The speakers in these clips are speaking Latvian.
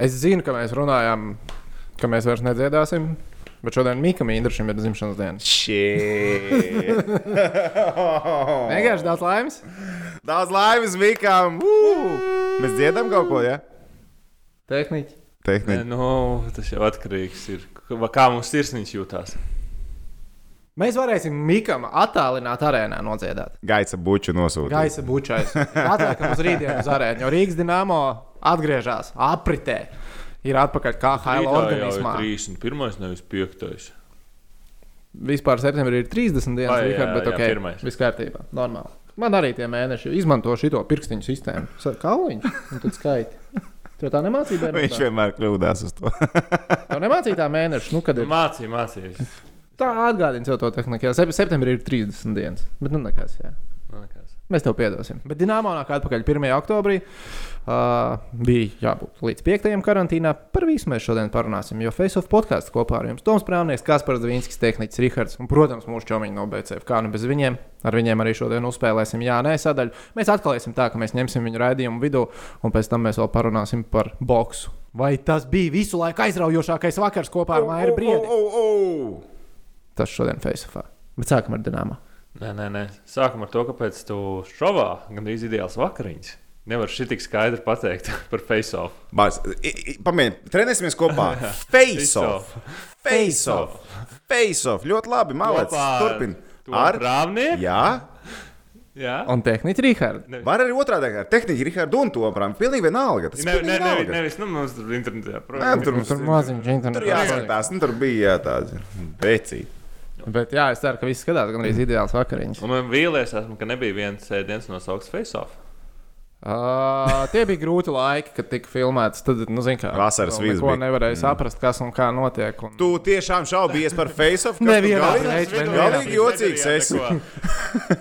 Es zinu, ka mēs runājām, ka mēs vairs nedziedāsim. Bet šodien Mikam Indrašam ir dzimšanas diena. Šī. Vienkārši daudz laimes. Daudz laimes Mikam! Ū! Mēs dziedam kaut ko, ja? Tehniķi. Nē, Tehniski. nu, tas jau atkarīgs ir. Kā mums sirsniņš jūtās? Mēs varēsim Mikam attālināt arēnā nodziedāt. Gaisa buču nosūtīt. Gaisa bučais. Atliekam uz rītdienu uz arēnu, jo Rīgas dīnāmo atgriežas apritē. Ir atpakaļ kā haila organismā. 31. nevis 5. Vispār septembrī ir 30 dienas, Vai, jā, Richard, bet jā, ok, pirmais. viss kārtībā. Normāli. Man arī tie mēneši izmanto šo pirkstiņu sistēmu. Kauliņš, un tad skaiti. Tev tā nemācīja, Viņš bērnībā? vienmēr kļūdās uz to. Tev nemācīja tā mēneša, nu, kad ir. Mācīja, mācīja. Tā atgādina sev to tehniku. Septembrī ir 30 dienas, bet nu nekas. Jā. Nu, nekas. Mēs tev piedosim. Bet Dienāmo nāk atpakaļ 1. oktobrī. Uh, bija jābūt līdz 5. karantīnā. Par visu mēs šodien parunāsim. Jo Face-Off podkāsts kopā ar jums Toms Prāvnieks, Kaspars Dvīnskis, Tehnicis Rihards un, protams, mūsu čomiņi no BCF. Kā nu bez viņiem? Ar viņiem arī šodien uzspēlēsim jā, nē sadaļu. Mēs atklāsim tā, ka mēs ņemsim viņu raidījumu vidū un pēc tam mēs vēl parunāsim par boksu. Vai tas bija visu laiku aizraujošākais vakars kopā ar Maiju Briedi? Oh, oh, oh. Tas šodien Face-Offā. Bet sākam ar Dienāmo. Nē, nē, nē. Sākam ar to, kāpēc tu šovā gandrīz ideāls vakariņš. Nevar šī tik skaidri pateikt par face-off. Pamēģiniet, trenēsimies kopā. Face off! Face off! Face off! Ļoti labi, malec. Turpin. Ar rāmnieku? Jā. Jā. Un Tehnicis Rihards. Var arī otrādi ar tehniku, Rihardu un Toprām. Pilnīgi vienalga. Tas Ne, ne, ne, vienalga. nevis, nu, mums tur internetā. Nē, tur mums Tur maziņš internetā. Tur jāskatās, nu tur bija jā, tāds becīgi. Bet jā, es ceru, ka viss skatās gan arī ideāls vakariņš. Un man vīlies, esmu, ka nebija viens ēdiens nosaukts face-off. Uh, tie bija grūti laiki, kad tika filmēts. Tad, nu, zin, kā, Vasaras vidus neko nevarēja saprast, kas un kā notiek. Un... Tu tiešām šaubies par face off? Nevienā Galīgi- reiz, bet Galīgi jocīgs esi.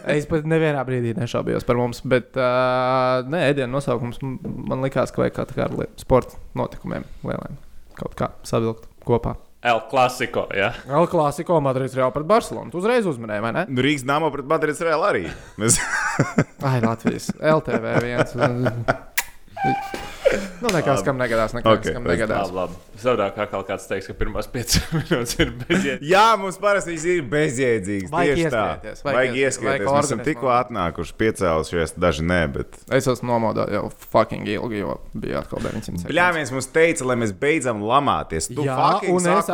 Es pat nevienā brīdī nešaubījos par mums, bet uh, nē, ēdienu nosaukums man likās, ka vajag kā, tā kā ar sporta notikumiem lieliem kaut kā savilkt kopā. El Clasico, jā. El Clasico Madrids Real pret Barcelonu. Tu uzreiz uzmanēji, vai ne? Nu, Rīgas nāma pret Madrides Real arī. Mēs... Ai, Latvijas LTV viens. Nu, nekas, kam negadās, nekas, Ok, kam negadās. Labi, labi. Savādāk kā kaut kāds teiks, ka pirmās piecas minūtes ir bezjēdzīgas. Jā, mums parasti ir bezjēdzīgs. Vajag Tieši tā. ieskrieties, vajag Vajag ies- ieskrieties. Mēs esam tikko atnākuši, piecēlušies, daži nē, bet. Es esmu nomodā jau fucking ilgi, jo bija atkal 900. Bļāviens mums teica, lai mēs beidzam lamāties. Tu Jā, fucking un es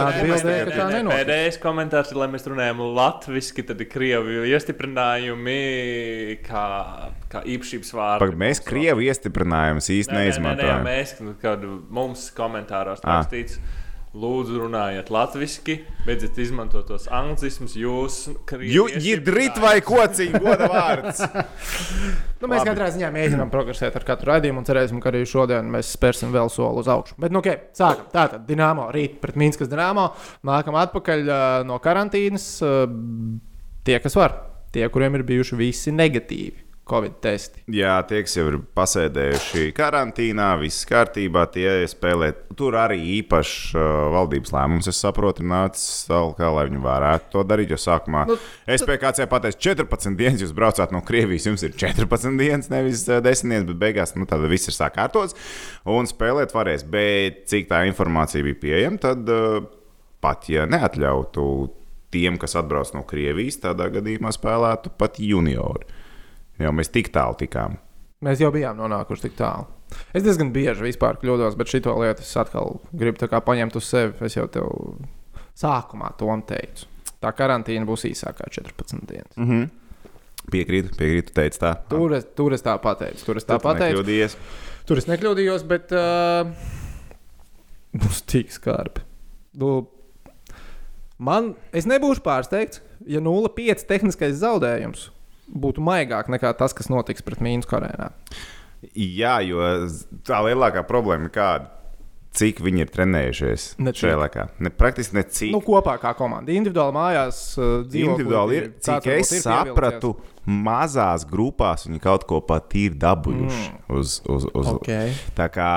atbildēju, ka tā nenotiek. Pēdējais komentārs ir, lai mēs runājam latviešu, tad ir krievu iestiprinājumi kā, kā īpašības vārdi. Mēs Krievu iestiprinājumus īsti Nē, nē, nē, nē, neizmantojam. mēs, nu, kad mums komentāros Ah. rakstīts, lūdzu, runājiet latviešu, beidziet izmantot tos anglicismus. Jūs, jidrit vai kociņ, goda vārds. Nu, mēs katrā ziņā mēģinām progresēt ar katru raidījumu un cerēsim, ka arī šodien mēs spērsim vēl soli uz augšu. Bet, nu, ok, sākam. Tātad, Dienāmo rīt pret Mīnskas Dienāmo. Nākam atpakaļ uh, no karantīnas. Uh, tie, kas var, tie, kuriem ir bijuši visi negatīvi Covid testi. Jā, tie, kas jau ir pasēdējuši karantīnā, viss kārtībā, tie spēlē. Tur arī īpašs uh, valdības lēmums, es saprotu, nācis tālāk, lai viņi varētu to darīt. Jo sākumā Nu, SPKC pateica, 14 dienas jūs braucāt no Krievijas, jums ir 14 dienas, nevis uh, 10 dienas, bet beigās nu, tad viss ir sakārtots un spēlēt varēs. Bet cik tā informācija bija pieejama, tad uh, pat ja neatļautu tiem, kas atbrauc no Krievijas, tādā gadījumā spēlētu pat juniori. Jo mēs tik tālu tikām. Mēs jau bijām nonākuši tik tālu. Es diezgan bieži vispār kļūdos, bet šito lietu es atkal gribu paņemt uz sevi. Es jau tev sākumā to teicu. Tā karantīna būs īsākā 14 dienas. Mm -hmm. Piekrītu, piekrītu, teicu tā. Tur es, tur es tā pateicu. Tur es tā Tu pateicu. nekļūdījies. Tur es nekļūdījos, bet uh, būs tik skarbi. Nu, man, es nebūšu pārsteigts, ja 0,5 tehniskais zaudējums būtu maigāk nekā tas, kas notiks pret Mīnu Korejā. Jā, jo tā lielākā problēma ir kāda. Cik viņi ir trenējušies Ne šajā laikā? Ne, praktiski ne cik. Nu, kopā kā komanda. Individuāli mājās uh, dzīvo. Individuāli ir, cik es sapratu, mazās grupās viņi kaut ko pat ir dabūjuši. Mm. Uz, uz, uz, Okay. Tā kā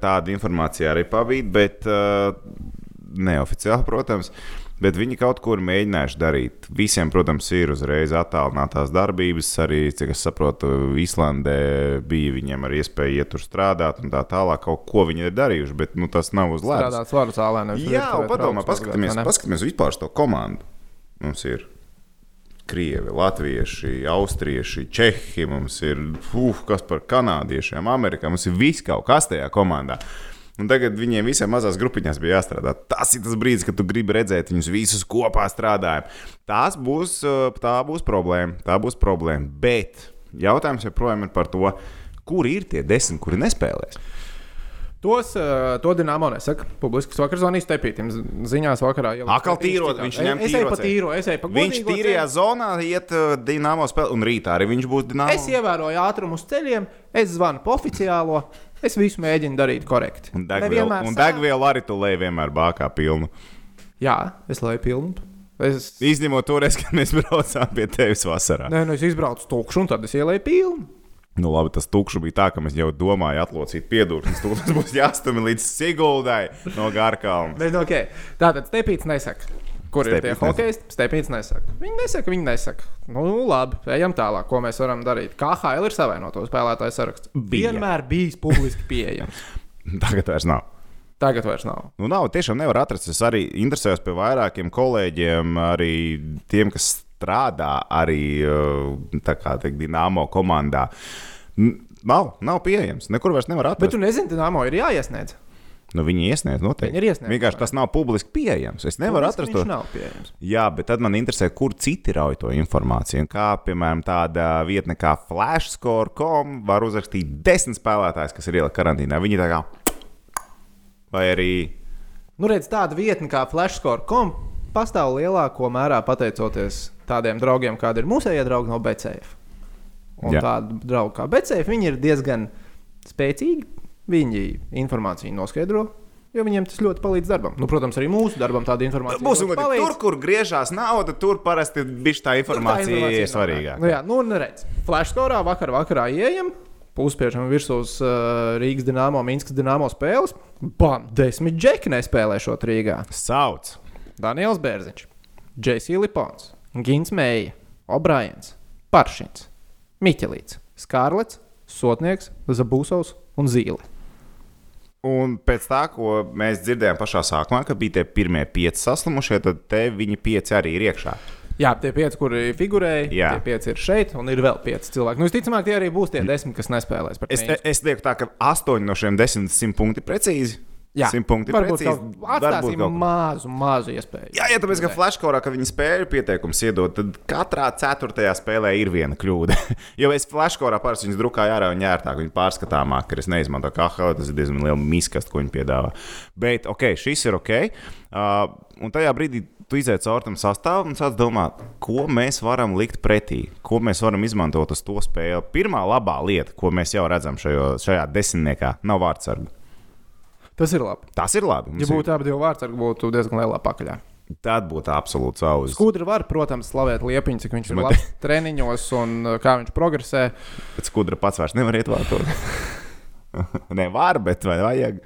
tāda informācija arī pabīd, bet uh, neoficiāli, protams. Bet viņi kaut kur mēģinājuši darīt. Visiem, protams, ir uzreiz attālinātās darbības. Arī, cik es saprotu, Īslandē bija viņiem arī iespēja iet tur strādāt un tā tālāk. Kaut ko viņi ir darījuši, bet nu, tas nav uz ledus. Strādāt svaru zālē. nevis Jā, padomā, paskatāmies, paskatāmies vispār to komandu. Mums ir krievi, latvieši, austrieši, čehi, mums ir uf, kas par kanādiešiem, amerikā. Mums ir viss kaut kas tajā komandā. Un tagad viņiem visiem mazās grupiņās bija jāstrādā. Tas ir tas brīdis, kad tu gribi redzēt viņus visus kopā strādājot. Tas būs, uh, tā būs problēma. Tā būs problēma. Bet jautājums joprojām ir par to, kur ir tie desmit, kuri nespēlēs. Tos, uh, to Dienāmo nesaka. Publiski es vakar zvanīju Stepītam. Ziņās vakarā jau Atkal tīrot, viņš ņem Es eju pa tīro tīro, es eju pa Viņš tīrajā ceļu. zonā iet uh, Dienāmo spēlē, un rītā arī viņš būs Dienāmo. Es ievēroju ātrumu uz ceļiem, es zvanu pa oficiālo. Es visu mēģinu darīt korekti. Un degvielu, un degvielu arī tu lej vienmēr bākā pilnu. Jā, es lai pilnu. Es, Izņemot toreiz, kad mēs braucām pie tevis vasarā. nē, nu es izbraucu tukšu un tad es ielēju pilnu. Nu, labi, tas tukšs bija tā, ka mēs jau domājām, atlocīt piedurknes. Tas būs jāstumj līdz Siguldai no Gārkalna. Bet, nu, okay. Tātad Stepīts nesaka. Kur ir tie hokeisti? Stepīts nesaka. Viņi nesaka, viņi nesaka. Nu, labi, ejam tālāk. Ko mēs varam darīt? KHL ir savainoto spēlētāju saraksts. Bija. Vienmēr bijis publiski pieejams. Tagad vairs nav. Tagad vairs nav. Nu, nav, tiešām nevar atrast. Es arī interesējos pie vairākiem kolēģiem, arī tiem, kas strādā arī uh, kā teikt, Dienāmo komandā. Nav, nav pieejams. Nekur vairs nevar atrast. Bet tu nezini, Dienāmo ir jāiesniedz. Nu, viņi iesniedz noteikti. Viņi ir iesnieguši, Vienkārši tas nav publiski pieejams. Es nevaru Publiski atrast to. Nav pieejams. Jā, bet tad man interesē, kur citi rauj to informāciju. Un Kā, piemēram, tāda vietne kā flashscore.com var uzrakstīt desmit spēlētājus, kas ir ielikt karantīnā. Viņi tā kā. Vai arī. Nu, redz, tāda vietne kā flashscore.com pastāv lielāko mērā pateicoties tādiem draugiem, kādi ir mūsējie draugi no BCF. Un Jā. tādi draugi kā BCF, viņi ir diezgan spēcīgi. Viņi informāciju noskaidro, jo viņiem tas ļoti palīdz darbam. Nu, protams, arī mūsu darbam tāda informācija godīgi, tur, kur griežās nauda, tur parasti bija tā informācija, ir svarīgāka. Nu, jā, nu, un redz, flashscore vakar vakarā ieejam. Puspiežam virsū uz uh, Rīgas dīnāmo, Minskas dīnāmo spēles. Bam! Desmit džeki nespēlē šo Rīgā. Sauc. Daniels Bērziņš, J.C. Lipons, Gins Meija, O'Briens, Paršins, Miķelīts, Skārlets, Sotnieks, Zabūsovs un Zīle. Un pēc tā, ko mēs dzirdējām pašā sākumā, ka bija tie pirmie pieci saslimušie, tad te viņi pieci arī ir iekšā. Jā, tie pieci, kuri figurēja, Jā. tie pieci ir šeit, un ir vēl pieci cilvēki. Nu, visticamāk, tie arī būs tie desmit, kas nespēlēs. Es, es lieku tā, ka astoņi no šiem desmit simt punkti precīzi. Jā, simt punkti varbūt precīzi. Varbūt atstāsim ko. mazu, mazu iespēju. Jā, ja tāpēc, ka flashkorā, ka viņi spēļu pieteikumus iedod, tad katrā ceturtajā spēlē ir viena kļūda. jo es flashkorā parasti viņus drukāju ārā un ērtāk, viņi pārskatāmāk, ka es neizmantoju KHL, tas ir diezgan liela miskast, ko viņi piedāvā. Bet, ok, šis ir ok. Uh, un tajā brīdī tu iziet cauri tam sastāvam un sāc domāt, ko mēs varam likt pretī, ko mēs varam izmantot uz to spēli. Pirmā labā lieta, ko mēs jau redzam šajo, šajā desmitniekā, nav vārdsargu. Tas ir labi. Tas ir labi. Mums Ja būtu abi divi vārds, tad būtu diezgan lielā pakaļā. ir, tad būtu absolūts auzas. Skudra var, protams, slavēt Liepiņu, cik viņš ir Man- labs treniņos un uh, kā viņš progresē. Bet skudra pats vairs nevar iet vārtos. Nē, var, bet vai vajag?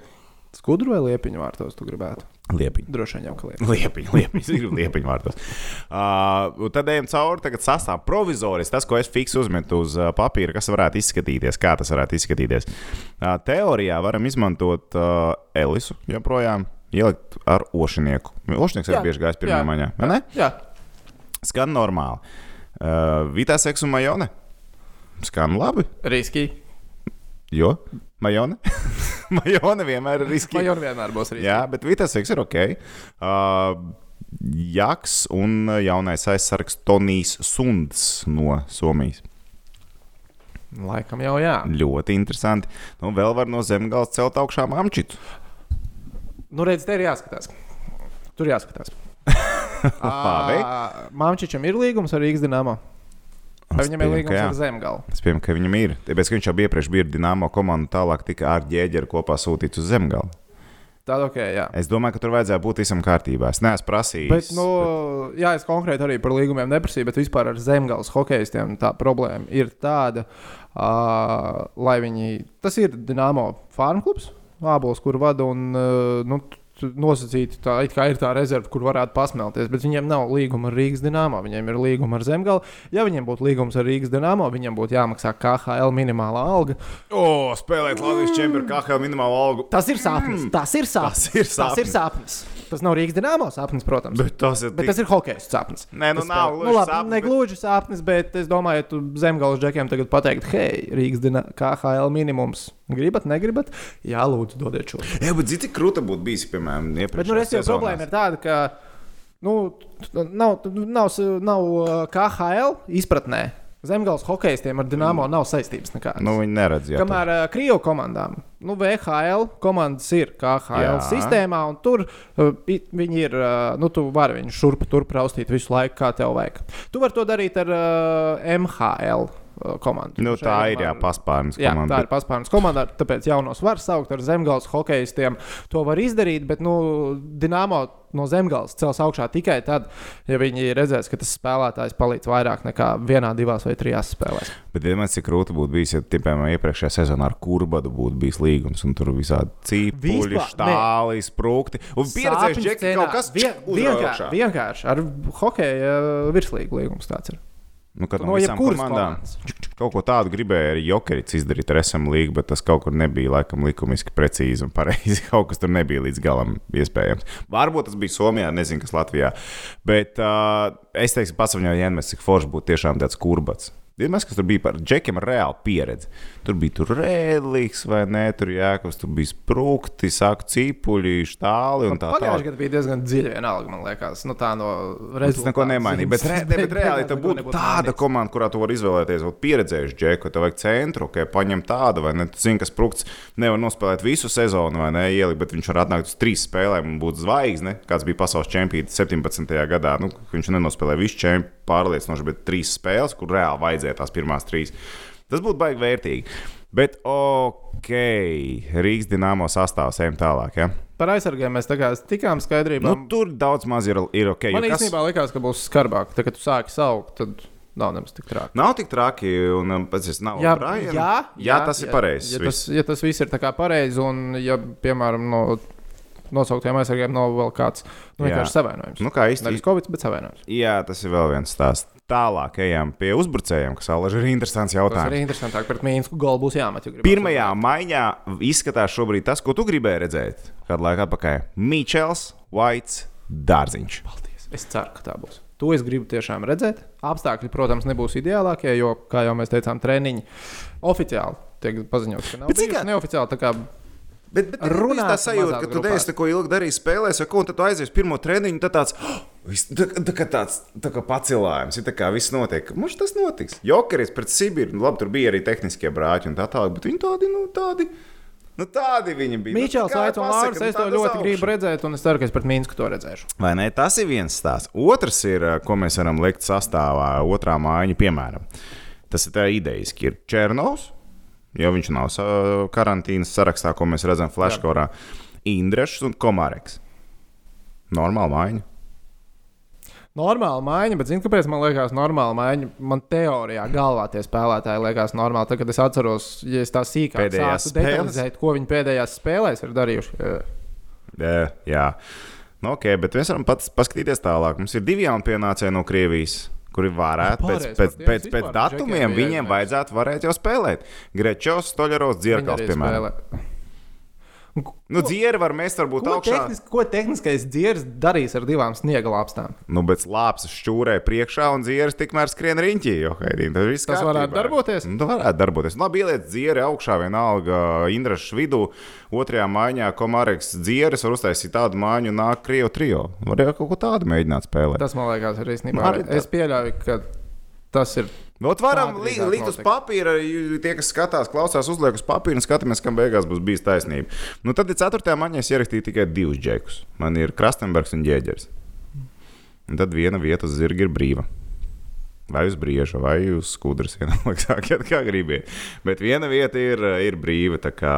Skudru vai Liepiņu vārtos tu gribētu? Liepiņa. Droši vien jau ka. Liepiņa, liepiņa, es gribu liepiņu vārtos. Uh, tad ejam cauri, tagad sastāv provizoriski. Tas, ko es fiksu uzmetu uz uh, papīra, kas varētu izskatīties, kā tas varētu izskatīties. Uh, teorijā varam izmantot uh, Elisu joprojām, ielikt ar ošinieku. Ošinieks arī bieži gājis pirmā jā, maņā, vai ne? Jā, Skan normāli. Uh, Vitāls Eks un Majone. Skan labi, riski. Jo Majone. Majone vienmēr ir. Vai jau vienmēr būs riski? Jā, bet Vitāls ir ok. Uh, Jaks un jaunais aizsargs Tonijs Sunds no Somijas. Laikam jau jā. Ļoti interesanti. Nu, vēl var no zemgājas celt augšā mamčitu. Nu, redz, te ir jāskatās. Tur jāskatās. Labi. Māmčičam ir līgums ar Rīgas dīnāmo. Vai viņam ir līgums ar Zemgalu? Es pieņemu, ka viņam ir. Tāpēc, ka viņš jau iepriekš bija Dienāmo komanda, tālāk tika ar ģēģeru kopā sūtīts uz zemgālu. Tāda ok, jā. Es domāju, ka tur vajadzēja būt visam kārtībā. Es neesmu prasījis. Bet, nu, jā, es konkrēti arī par līgumiem neprasīju, bet vispār ar zemgājas hokeistiem tā problēma ir tāda, uh, lai viņi. Tas ir Dienāmo farm klubs, Ābols, kur vada. Un, uh, nu, nosacīti, tā it kā ir tā rezerve, kur varētu pasmelties, bet viņiem nav līguma ar Rīgas dīnāmo, viņiem ir līguma ar Zemgali. Ja viņiem būtu līgums ar Rīgas dīnāmo, viņiem būtu jāmaksā KHL minimālā alga. O, spēlēt Latvijas čempionu KHL minimālo algu. Tas ir sapnis. Mm. Tas ir sapnis. Tas ir Tas ir sapnis. Tas nav Rīgas dīnāmo sapnis, protams. Bet tas ir, Bet tas ir hockey sapnis. Nē, nu Tas nav gluži nu, labi, sapnis, ne bet- gluži sapnis, bet es domāju, ja tu zemgājas džekiem tagad pateikt, hei, Rīgas dīnā, KHL minimums. Gribat, negribat? Jā, lūdzu, dodiet šo. Jā, bet zini, cik krūta būtu bijis, piemēram, Bet iepriekš. nu, es jau problēma ir tāda, ka nu, nav, nav, nav uh, KHL izpratnē. Zemgājas hokeistiem ar Dienāmo nav saistības nekādas. Nu, viņi neredz, jā. Kamēr uh, Krievijas komandām, nu, VHL komandas ir KHL Jā. Sistēmā, un tur uh, viņi ir, uh, nu, tu vari viņus šurp tur praustīt visu laiku, kā tev vajag. Tu vari to darīt ar uh, MHL komandu. Nu, tā ir, jā, paspārnes Jā, komanda. tā ir paspārnes komanda. Tāpēc jaunos var saukt ar zemgājas hokeistiem. To var izdarīt, bet nu, Dienāmo no zemgājas cels augšā tikai tad, ja viņi redzēs, ka tas spēlētājs palīdz vairāk nekā vienā, divās vai trijās spēlēs. Bet, mēs cik krūti būtu bijis, ja, piemēram, iepriekšējā sezonā ar kurbadu būtu bijis līgums, un tur visādi cīpuļi, štāli, sprūkti, un pieredzējuši scenā- kaut kas vien, vienkārši, vienkārši ar hokeja uh, virslīgu līgumu tāds ir. Nu, kad No visām komandām kaut ko tādu gribēja arī Jokerits izdarīt ar SM līgu, bet tas kaut kur nebija laikam likumiski precīzi un pareizi. Kaut kas tur nebija līdz galam iespējams. Varbūt tas bija Somijā, nezinu, kas Latvijā. Bet uh, es teiktu, viņam jāņem, cik forši būtu tiešām tāds kurbats. Vienmēr, kas tur bija par džekiem ar reālu pieredzi. Tur bija tur rēlīgs vai nē, tur jēkabs, tur bija sprūkti, sāku cīpuļi, štāli un tā Pagājušajā tālāk. gadā bija diezgan dziļa vienalga, man liekas. Nu, tā no Tas rezultātu neko nemainīja. Bet, re, ne, bet reāli tā būtu tāda komanda, kurā tu vari izvēlēties. Vat Pieredzējuši džeku, tev vajag centru, ka paņem tādu, vai ne? Tu zini, ka sprūkts nevar nospēlēt visu sezonu, vai ne? Ielikt, bet viņš var atnākt uz trīs spēlēm un būt zvaigzne. Kāds bija pasaules čempions 17. gadā. Nu, viņš nenospēlēja visu čempionu pārliecinoši, bet trīs spēles, kur reāli vajadzēja tās pirmās trīs. Tas būtu baigi vērtīgi. Bet, ok, Rīgas dīnāmo sastāvs ejam tālāk. Ja? Par aizsargiem mēs tikām skaidrībā. Nu, tur daudz maz ir, ir ok. Man kas- īstenībā likās, ka būs skarbāk. Tad, kad tu sāki saukt, tad nav nemaz tik traki. Nav tik traki, un um, pats es nav. Jā, Brian. jā, jā, tas ir pareizi. Ja, tas, ja tas viss ir pareizi, un ja, piemēram, no nosauktiem aizsargiem nav vēl kāds nu, Jā. vienkārši savainojums. Nu, kā īsti? Nevis Covid, bet savainojums. Jā, tas ir vēl viens stāsts. Tālāk ejam pie uzbrucējiem, kas alaži ir interesants Tas jautājums. arī interesantāk. Pret Mīnsku golu būs jāmet. Pirmajā maiņā izskatās šobrīd tas, ko tu gribēji redzēt. Kādu laiku atpakaļ - Mičels, Vaits, Dārziņš. Paldies. Es ceru, ka tā būs. To es gribu tiešām redzēt. Apstākļi, protams, nebūs ideālākie, jo, kā jau mēs teicām, treniņi oficiāli tiek paziņots, ka nav Bet cik kā- neoficiāli. tā kā Bet, bet runāt, tā sajūta, ka tu neesi neko ilgi darījis spēlēs, vai ko, un tad aizies pirmo treniņu, tad tāds oh, tā, tā, kā tāds tā kā pacelājums, ir tā kā viss notiek. Mums tas notiks. Jokeris pret Sibiru, nu, labi, tur bija arī tehniskie brāļi un tā tālāk, bet viņi tādi, nu, tādi. Nu, tādi viņi bija. Nu, kā Vaits un pasaka, Lārs, nu, es to ļoti augšas. gribu redzēt, un es ceru, ka es pret Mīnsku to redzēšu. Vai ne? Tas ir viens stāsts. Otrs ir, eh, ko mēs varam likt sastāvā, otrā mājiņa, piemēram. Tas ir tā idejiski. Ir Černovs, jo viņš nav karantīnas sarakstā, ko mēs redzam Flashkorā. Indrešs un Komāreks. Normāla mājiņa. Normāla maiņa, bet zinu, kāpēc man liekas, normāla maiņa. Man teorijā galvā tie spēlētāji liekas normāli. Tad, kad es atceros, ja es tā sīkāk sāku detalizēt, ko viņi pēdējās spēlēs ir darījuši. Jā. Jā, jā. Nu, ok, bet mēs varam pats paskatīties tālāk. Mums ir divi jaunpienācēji no Krievijas. Kuri varētu pēc, pēc, pēc, pēc datumiem, viņiem vajadzētu varēt jau spēlēt. Grečovs, Stoļerovs, Viņi Dzirkals, piemēram. spēlē. Nu, dzieri var mest varbūt Ko, augšā. tehniski, ko tehniskais dzieris darīs ar divām sniega lāpstām? Nu, bet slāpes šķūrē priekšā un dzieras tikmēr skrien riņķī. Jo, Haidī, tas viss Tas kārtībā. varētu darboties? Nu, varētu darboties. Labi, ieliec dzieri augšā vienalga Indrašs vidū. Otrajā maiņā Komāreks dzieris var uztaisīt tādu maiņu un nāk Krievu trio. Var jau kaut ko tādu mēģināt spēlēt. Tas man liekas, arī īstenībā. Man arī Es pieļauju, ka tas ir. Ot, varam li, likt uz papīra, ju- tie, kas skatās, klausās, uzliek uz papīra un skatāmies, kam beigās būs bijis taisnība. Nu, tad ir 4. maņā es ierakstīju tikai divus džekus. Man ir Krastenbergs un Ģēģers. Un tad viena vieta uz zirga ir brīva. Vai uz brieža, vai uz skudras, vienalga, sākiet, kā gribiet. Bet viena vieta ir, ir brīva, tā kā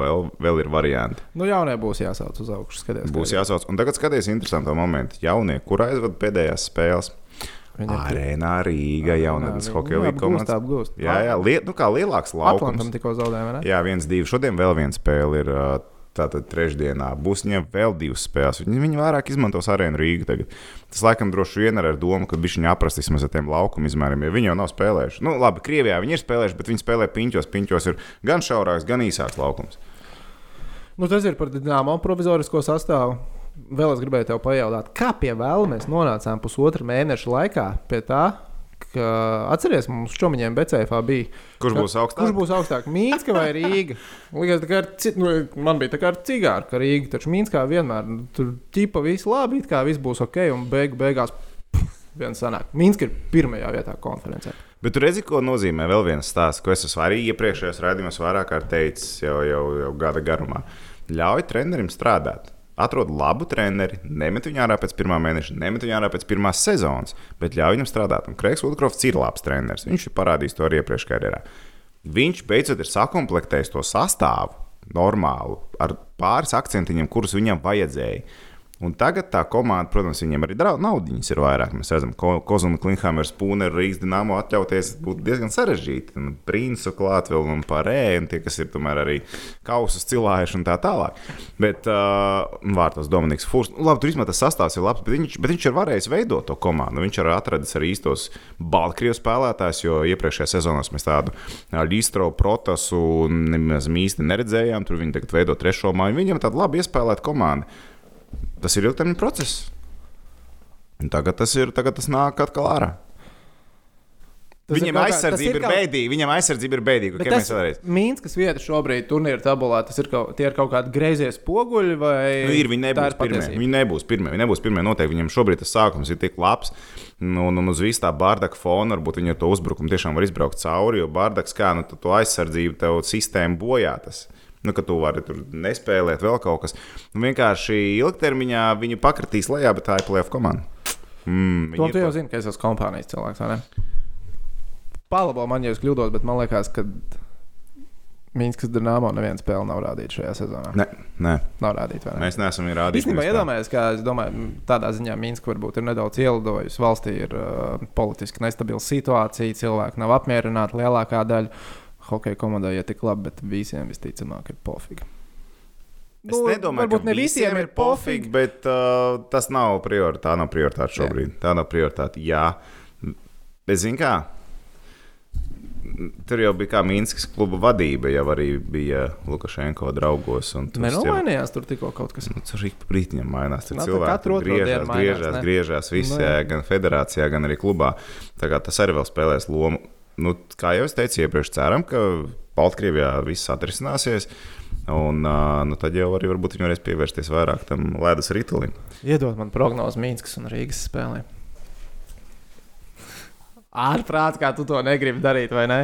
vēl, vēl ir varianti. Nu, jaunie būs jāsauc uz augšu. Skaties, Būs jāsauc. Un tagad skaties interesantu momentu. Jaunie, kur aizvada pēdējās spēles? Arēnā Rīga, jaunatnes hokeja līnija komandas. Apgūst, Jā, jā, lie, nu kā lielāks Atlantam laukums. tikko zaudējām, ne? Jā, viens, divi. Šodien vēl viena spēle ir Tātad trešdienā būs viņiem vēl divas spēles. Viņi, viņi vairāk izmantos arēnu Rīgā tagad. Tas laikam droši vien ar domu, ka viņš viņu aprast vismaz ar tiem laukuma izmēriem, jo viņi jau nav spēlējuši. Nu, labi, Krievijā viņi ir spēlējuši, bet viņi spēlē piņķos. Piņķos ir gan šaurāks, gan īsāks laukums. Nu, tas ir par dīnāmo provizorisko sastāvu. Vēl es gribēju tev pajautāt, kā pie vēl mēs nonācām pusotra mēneša laikā pie tā, ka atceries, mums šomiņiem BCFā bija. Kurš būs augstāk? Kurš būs augstāk? Mīnska vai Rīga? Kā ar ci- nu, man bija tā kā ar cigāru, ka Rīga taču Mīnskā vienmēr nu, tur ķipa viss labi, it kā viss būs ok, un beig, beigās viens sanāk. Mīnska ir pirmajā vietā konferencē. Bet tur redzi, ko nozīmē vēl viens stāsts, ko es esmu arī iepriekšējos raidījumos vairāk kārt teicis jau, jau, jau gada garumā. Ļauj trenerim strādāt. Atrod labu treneri, nemet viņu ārā pēc pirmā mēneša, nemet viņu ārā pēc pirmās sezonas, bet ļauj viņam strādāt. Un Kreigs Woodcrofts ir labs treneris. Viņš ir parādījis to arī iepriekš karjerā. Viņš beidzot ir sakomplektējis to sastāvu normālu, ar pāris akcentiņiem, kurus viņam vajadzēja. Un tagad tā komanda, protams, viņiem arī naudiņas ir vairāk. Mēs redzam, ka Kozuna, Klinhāmers, Spūners, Rīgas dīnāmo atļauties būtu diezgan sarežģīti. Un Princu klāt vēl un pārējie, un tie, kas ir tomēr arī kausus cilājuši un tā tālāk. Bet uh, vārtos Dominiks Fūrs, nu, labi, tur īstenībā tas sastāvs ir labs, bet viņš, bet viņš ir varējis veidot to komandu. Viņš ir atradis arī īstos Baltkrievijas spēlētājus, jo iepriekšējā sezonā mēs tādu Līstro protasu nemaz īsti neredzējām. Tur viņi tagad veido trešo māju. Viņam tāda labi iespēlēta komanda tas ir ilgtermiņa process. Un tagad tas, ir, tagad tas nāk atkal ārā. Tas Viņam kā- aizsardzība ir kaut- bēdīga. Viņam aizsardzība ir bēdīga. Tas? Mīnskas vieta šobrīd turnīra tabulā, tas ir kaut, tie ir kaut kādi greizie spoguļi vai Nu, ir, viņi nebūs ir pirmie. patiesība? Viņi nebūs pirmie. Viņi nebūs pirmie. Noteikti viņam šobrīd tas sākums ir tik labs. Nu, un, un uz visu tā bārdaka fona varbūt viņi ar to uzbrukumu tiešām var izbraukt cauri. Jo bārdaks kā nu, to aizsardzību tev sistēma bojā. Nu, ka tu vari tur nespēlēt vēl kaut kas. Nu, vienkārši ilgtermiņā viņi pakritīs lejā, bet tā ir plēsoņa komanda. Mm, To tu jau zini, ka es esmu kompānijas cilvēks. Palabo man, ja es kļūdos, bet man liekas, ka Mīnskas Dārnāmo neviena spēle nav rādīta šajā sezonā. Ne, nē, Nav rādīta. ne? mēs neesam rādījuši. Īstenībā iedomājieties, ka es domāju, tādā ziņā Mīnska varbūt ir nedaudz ielidojusi. Valstī ir uh, politiski nestabila situācija, cilvēki nav apmierināti lielākā daļa. Hokeja komandai ir tik labi, bet visiem visticamāk ir pofīgi. Es nu, nedomāju, varbūt ka ne visiem ir pofīgi. bet uh, tas nav prioritāte. Tā nav prioritāte šobrīd. Jā. Tā nav prioritāte. Jā, bet zini kā. Tur jau bija kā Mīnskas kluba vadība, jau arī bija Lukašenko draugos. un tur jau- Nenomainījās tur tikko kaut kas. Nu, tur ik pa brītiņam mainās. Tur Nā, cilvēki tur griežās, mainās, griežās, ne? griežās visi, Nu, jā. gan federācijā, gan arī klubā. Tā kā tas arī vēl spēlēs lomu. Nu, kā jau es teicu iepriekš, ceram, ka Baltkrievijā viss atrisināsies. Un uh, nu, tad jau arī varbūt viņi varēs pievērsties vairāk tam ledus ritulim. Iedod man prognozi Mīnskas un Rīgas spēlē. Ārprāts, kā tu to negribi darīt, vai ne?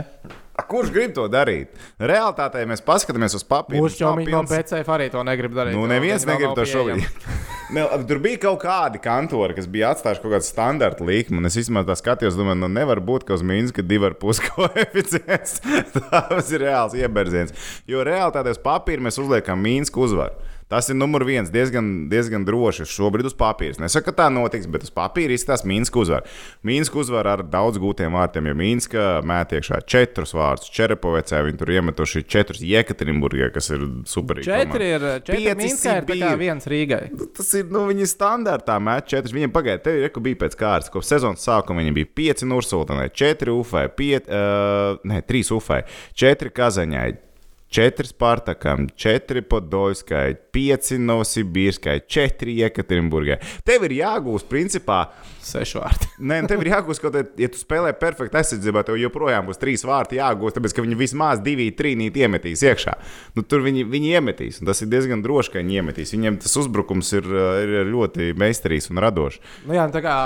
A, kurš grib to darīt? Realtātē mēs paskatāmies uz papīru. Mūsu čomiņš no BCF arī to negrib darīt. Nu, neviens negrib to šobrīd. Ne, tur bija kaut kādi kantori, kas bija atstājuši kaut kādu standarta un Es īstenībā tā skatījos, domāju, nu nevar būt, ka uz Mīnska divi ar pus koeficients. Tas ir reāls ieberziens. Jo reālitātē uz papīra mēs uzliekam Mīnsku uzvaru. Tas ir numurs viens, diezgan, diezgan droši. Šobrīd uz papīra. Nesaku, ka tā notiks, bet uz papīra izstāsta Mīnsku uzvaru. Mīnsku uzvaru ar daudz gūtiem vārtiem, jo Mīnska mēt iekšā četrus vārdus. Čerepovecē viņi tur iemetuši četrus Jekaterinburgā, kas ir superīgi. Četri ir četri Pieci Mīnskā, ir Sibīri. viens Rīgai. Tas ir nu, viņa standartā mēķis. Četri. Viņam pagāja, te ir, bija pēc kārtas. Kopš sezonas sākuma viņam bija pieci Nursultānai, četri Ufai, piet, uh, ne, trīs Ufai, četri Kazaņai. Četri Spartakam, četri Podolskai, pieci Novosibirskai, četri Jekaterinburgai. Tev ir jāgūst, principā, Sešu vārtu. Nē, nu, tev ir jāgūst kaut kāda, ja tu spēlē perfekti aizsardzībā, tev joprojām būs trīs vārti jāgūst, tāpēc ka viņi vismaz divi, trīs iemetīs iekšā. Nu, tur viņi, viņi iemetīs, un tas ir diezgan droši, ka viņi iemetīs. Viņiem tas uzbrukums ir, ir ļoti meistarīgs un radošs. Nu, jā, tā kā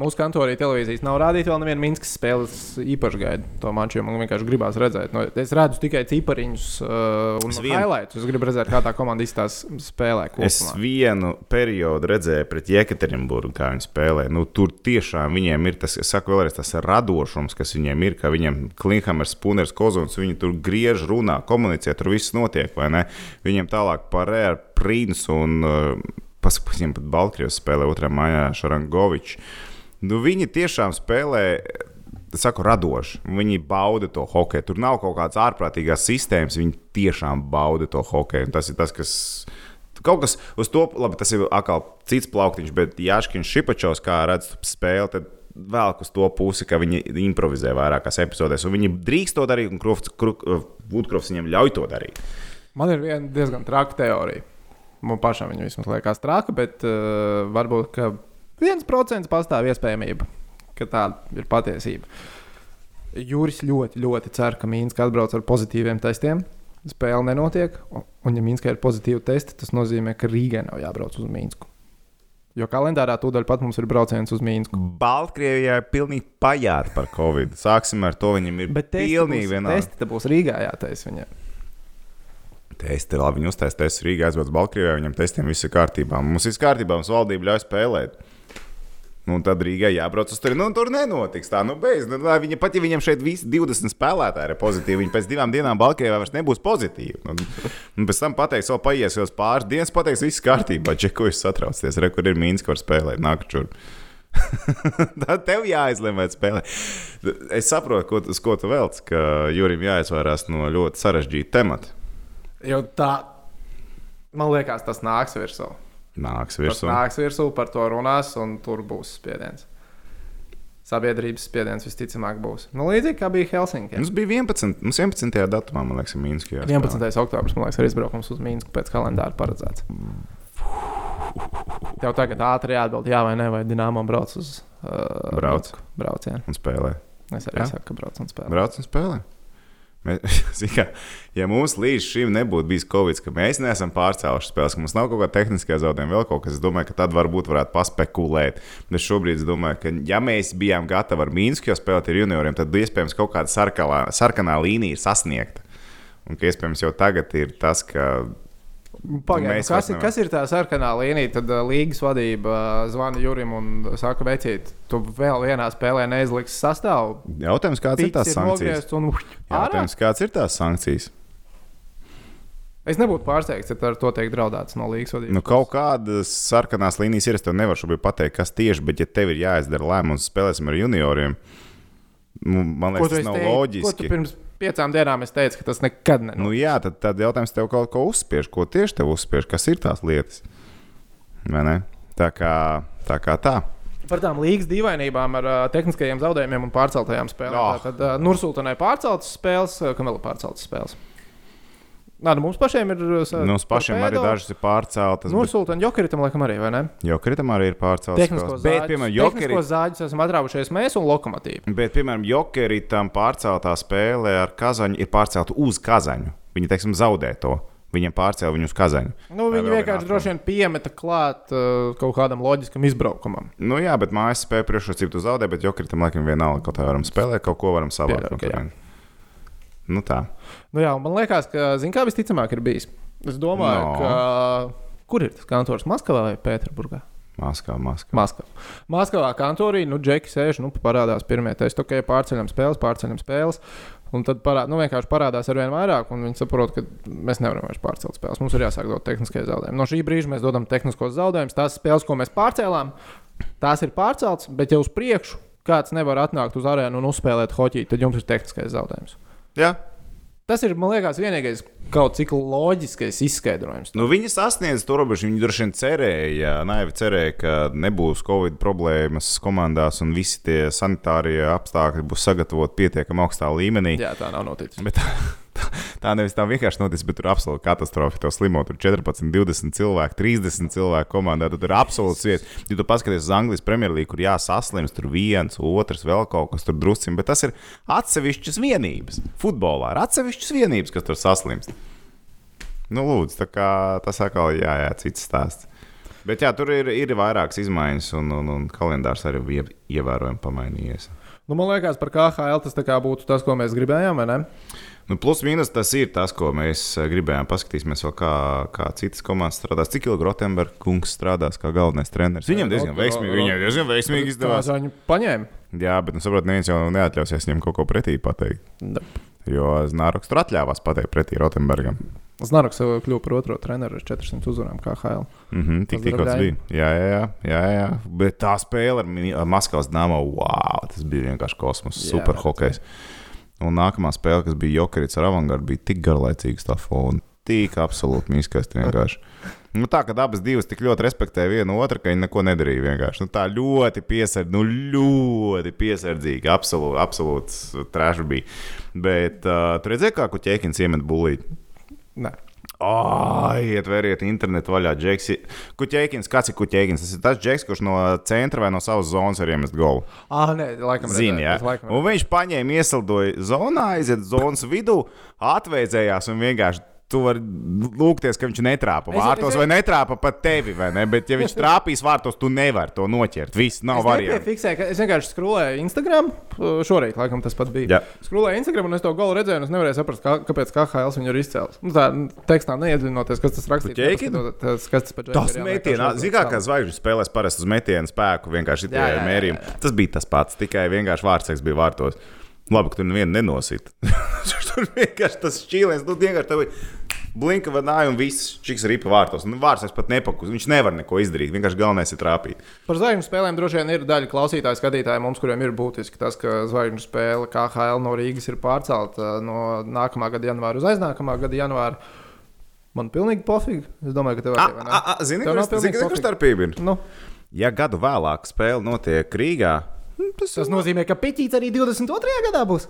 mūsu kantorī televīzijas nav rādīta vēl neviena Minskas spēles īpaši gaida to maču, man vienkārši gribās redzēt. Nu, es redzu tikai cipariņus uh, un Es highlights. Es gribu redzēt, kā tā komanda izstāsta spēlē. Es Kopumā. vienu periodu redzēju pret Jekaterinburgu, kā viņi spēlē. Nu, tur tiešām viņiem ir tas, saku, vēlreiz, tas radošums, kas viņiem ir. Ka viņiem Klinhamers, Spuners, Kozons, viņi tur griež, runā, komunicē, tur viss notiek, vai ne? Viņiem tālāk parē ar Prinsu un uh, paskatiem pat Baltkrievs spēlē otrā mājā Šarangovičs. Nu, viņi tiešām spēlē saku, radoši. Viņi bauda to hokeju. Tur nav kaut kādas ārprātīgās sistēmas. Viņi tiešām bauda to hokeju. Un Tas ir tas, kas. Kaut kas uz to, labi, tas ir atkal cits plauktiņš, bet Jāškins Šipačovs, kā redz spēli, tad vēl uz to pusi, ka viņi improvizē vairākās epizodēs. Un viņi drīkst to darīt, un Vudkrofs viņiem ļauj to darīt. Man ir viena diezgan traka teorija. Man pašam viņa vismaz liekas traka, bet uh, varbūt ka viens procents pastāv iespējamība, ka tā ir patiesība. Juris ļoti, ļoti cer, ka Mīnska atbrauc ar pozitīviem testiem. Spēle nenotiek, un, ja Mīnskā ir pozitīvi testi, tas nozīmē, ka Rīgai nav jābrauc uz Mīnsku. Jo kalendārā tūdaļ pat mums ir brauciens uz Mīnsku. Baltkrievijā ir pilnīgi pajāta par covid. Sāksim ar to. Viņam ir Bet pilnīgi būs, vienalga. testi te būs Rīgā jātaisa viņiem. Testi, labi, viņi uztaisīja testus Rīgā, aizbrauc Baltkrievijā, viņam testiem viss ir kārtībā. Mums viss kārtībā, mums valdība ļauj spēlēt. Nu, un tad Rīgai jābrauc uz turieni. Nu, tur nenotiks tā, nu, beidz. Nu, viņa, pat ja viņam šeit visi 20 spēlētāji ir pozitīvi, viņi pēc divām dienām Baltkrievijā vairs nebūs pozitīvi. Nu, un pēc tam pateiks, vēl paies vēl pāris dienas, pateiks, viss kārtībā. Čeko jūs satraucaties, re, kur ir mīnus, kur spēlēt nākamā. Tad tev jāizlemj, vai spēlē. Es saprotu, ko, uz ko tu velc, ka Jurim jāizvairās no ļoti sarežģīta temata. Jo tā, man liekas, tas nāks virsū. Nāks Tas virsū. nāks virsū, par to runās, un tur būs spiediens. Sabiedrības spiediens visticamāk būs. Nu, līdzīgi kā bija Helsinkī. Mums bija 11. Mums 11. datumā, man liekas, Mīnskijā. 11. oktobris, man liekas, ir izbraukums uz Mīnsku pēc kalendāra paredzēts. Tev tagad ātri jāatbild, jā vai nē, vai Dienāmo brauc uz uh, Brauc. Braucienu. Un spēlē. Es arī Jā. saku, ka brauc un spēlē. Brauc un spēlē. Mēs, kā, ja mums līdz šim nebūtu bijis Covid, ka mēs neesam pārcēluši spēles, ka mums nav kaut kāda tehniskā zaudējuma, vēl kaut kas, es domāju, ka tad varbūt varētu paspekulēt. Bet šobrīd es domāju, ka ja mēs bijām gatavi ar Mīnsku jau spēlēt ar junioriem, tad iespējams kaut kāda sarkalā, sarkanā līnija ir sasniegta. Un ka iespējams jau tagad ir tas, ka Pagaidiet, Mēs kas, ir- nevaram. kas ir tā sarkanā līnija? Tad līgas vadība zvana Jurim un saka, vecīt, tu vēl vienā spēlē neizliksi sastāvu. jautājums, kāds ir tās Piķis sankcijas? un. Jautājums, kāds ir tās sankcijas? Es nebūtu pārsteigts, ja ar to tiek draudēts no līgas vadības. Nu, kaut kādas sarkanās līnijas ir. Es tev nevaru šobrīd pateikt, kas tieši, bet, ja tev ir jāizdara lēmums, spēlēsim ar junioriem, nu, man liekas, tas nav teicis? Ko loģiski. pirms piecām dienām es teicu, ka tas nekad nenotiks? Nu, jā, tad, tad jautājums tev kaut ko uzspiež. Ko tieši tev uzspiež? Kas ir tās lietas? Tā kā tā. Kā tā. Par tām līgas dīvainībām ar uh, tehniskajiem zaudējumiem un pārceltajām spēlēm. Ah. Oh. Tad uh, Nursultanai pārceltas spēles, uh, kam vēl ir pārceltas spēles? Nā, nu mums pašiem ir. Uh, Nu, Mums pašiem arī dažas ir pārceltas. Nu, Nursultanai Jokeritam laikam arī, vai ne? jo kritam arī ir pārceltas. Tehniskos spēles. Bet, piemēram, Jokerit, zāģus esam atrāvušies mēs un lokomotīvi. bet, piemēram, Jokeritam pārceltā spēle ar Kazaņu ir pārcelta uz Kazaņu. Viņi, teiksim, zaudē to. Viņiem pārcēla viņu uz Kazaņu. Nu, viņi vienkārši droši vien piemeta klāt uh, kaut kādam loģiskam izbraukumam. Nu, jā, bet mājas spēja priekšrocību zaudē, bet Jokeritam laikam vienalga, kaut kā varam spēlēt, kaut ko varam savākt. Turienes. Nu tā. Nu, jā, man liekas, ka zini, kā visticamāk ir bijis. Es domāju, No. ka. Kur ir tas kantors? Maskavā vai Pēterburgā? Maskavā, Maskavā. Maskavā. Maskavā kantorī, nu, džeki sēž, nu, parādās pirmie testi, ok, pārceļam spēles, pārceļam spēles. Un tad parād, nu, vienkārši parādās ar vien vairāk, un viņi saprot, ka mēs nevaram vairs pārcelt spēles. Mums ir jāsāk dot tehniskie zaudējumi. No šī brīža mēs dodam tehniskos zaudējumus. Tās spēles, ko mēs pārcēlām, tās ir pārceltas, bet jau uz priekšu kāds nevar atnākt uz arēnu un uzspēlēt hoķi, tad jums ir tehniskais zaudējums. Jā. Tas ir, man liekas, vienīgais kaut cik loģiskais izskaidrojums. Nu, viņi sasniedz to robežu. Viņi droši vien cerēja, naivi cerēja, ka nebūs covid problēmas komandās un visi tie sanitārie apstākļi būs sagatavoti pietiekami augstā līmenī. Jā, tā nav noticis. Bet tā, nevis tā vienkārši noticis, bet tur ir absolūti katastrofa. To slimo tur 14, 20 cilvēku, 30 cilvēku komandā. Tad tur ir absolūts vietas. Ja tu paskaties uz Anglijas Premjerlīgu, kur jāsaslims, tur viens, otrs, vēl kaut kas tur drusciņš, bet tas ir atsevišķas vienības. Futbolā ir atsevišķas vienības, kas tur saslimst. Nu, lūdzu, tā kā tas atkal jā, jā, cits stāsts. Bet jā, tur ir, ir vairākas izmaiņas, un, un, un kalendārs arī bija ievērojami pamainījies. Nu, man liekas, par KHL tas būtu tas, ko mēs gribējām, vai ne? Nu, plus mīnus tas ir tas, ko mēs eh, gribējām. Paskatīsimies, kā, kā citas komandas strādās. Cik ilgi Rotenbergs kungs strādās kā galvenais treneris? Viņam diezgan veiksmīgi, viņam diezgan veiksmīgi izdevās. Viņu paņēma. Jā, bet, nu, saprot, neviens jau neatļausies viņam kaut ko pretī pateikt. Da. Jo Znaroks tur atļāvās pateikt pretī Rotenbergam. Znaroks kļuva par otro treneru ar 400 uzvarām KHL. Mm -hmm, tik tikko tas bija. Jā, jā, jā, jā. Bet tā spēle ar, Maskavas dāmu, wow, tas bija vienkārši kosmos. Jā, Super bet- hokejs. Un nākamā spēle, kas bija Jokerits ar avangardu, bija tik garlaicīga stāfa un tik absolūti mīskasta vienkārši. Nu, tā, ka abas divas tik ļoti respektē vienu otru, ka viņi neko nedarīja vienkārši. Nu, tā ļoti piesardzīgi, nu, ļoti piesardzīgi. Absolūti, absolūts trešs bija. Bet uh, tur redzēja, kā kuķēkins iemet bulīt. Nē. Ai, ietveriet internetu vaļā, Džeks. Kuķēkins, kāds ir kuķēkins? Tas ir tas Džeks, kurš no centra vai no savas zonas var iemest golu. Ah, nē, laikam Zini, jā. laikam Un viņš paņēma, iesildoja zonā, aiziet zonas vidū, atveidzējās un vienkārši. Tu vari lūgties, ka viņš netrāpa vārtos, vai netrāpa pat tevi, vai ne? Bet, ja viņš trāpīs vārtos, tu nevari to noķert. Viss nav variants. es vienkārši skrolēju Instagram. Šorīt, laikam, tas pat bija. Jā. Skrolēju Instagram, un es to galu redzēju, un es nevarēju saprast, kā, kāpēc KHL viņu ir izcēlis. Nu, tā tekstā neiedziļinoties, kas tas rakstīts. Nepaskatoties, kas tas Tas vienkārši zināmā mērā, uzbrauc kā zvaigžņu spēlēs parasti uz metienu spēku, vienkārši jā, jā. Tas bija tas pats, tikai vienkārši vārdseks bija vārtos. Labi, ka tur nevienu nenosita. tur vienkārši tas šķīlēns, nu vienkārši tev blinka vadīja un viss čiks ripa vārtos. Nu, vārdseks pat nepakus, viņš nevar neko izdarīt. Vienkārši galvenais ir trāpīt. Par zvaigžņu spēlēm droši vien ir daļa klausītāju, skatītāju mums, kuriem ir būtiski tas, ka zvaigžņu spēle KHL no Rīgas ir pārcelta no nākamā gada janvāra uz aiznākamā gada janvāru. Man pilnīgi pofīgi. Es domāju, ka tev arī vai ne? Zini, ir pofīgi? starpība? ir? Nu, Ja gadu vēlāk spēle notiek Rīgā, tas, tas nozīmē, ka Pitīts arī 22. gadā būs.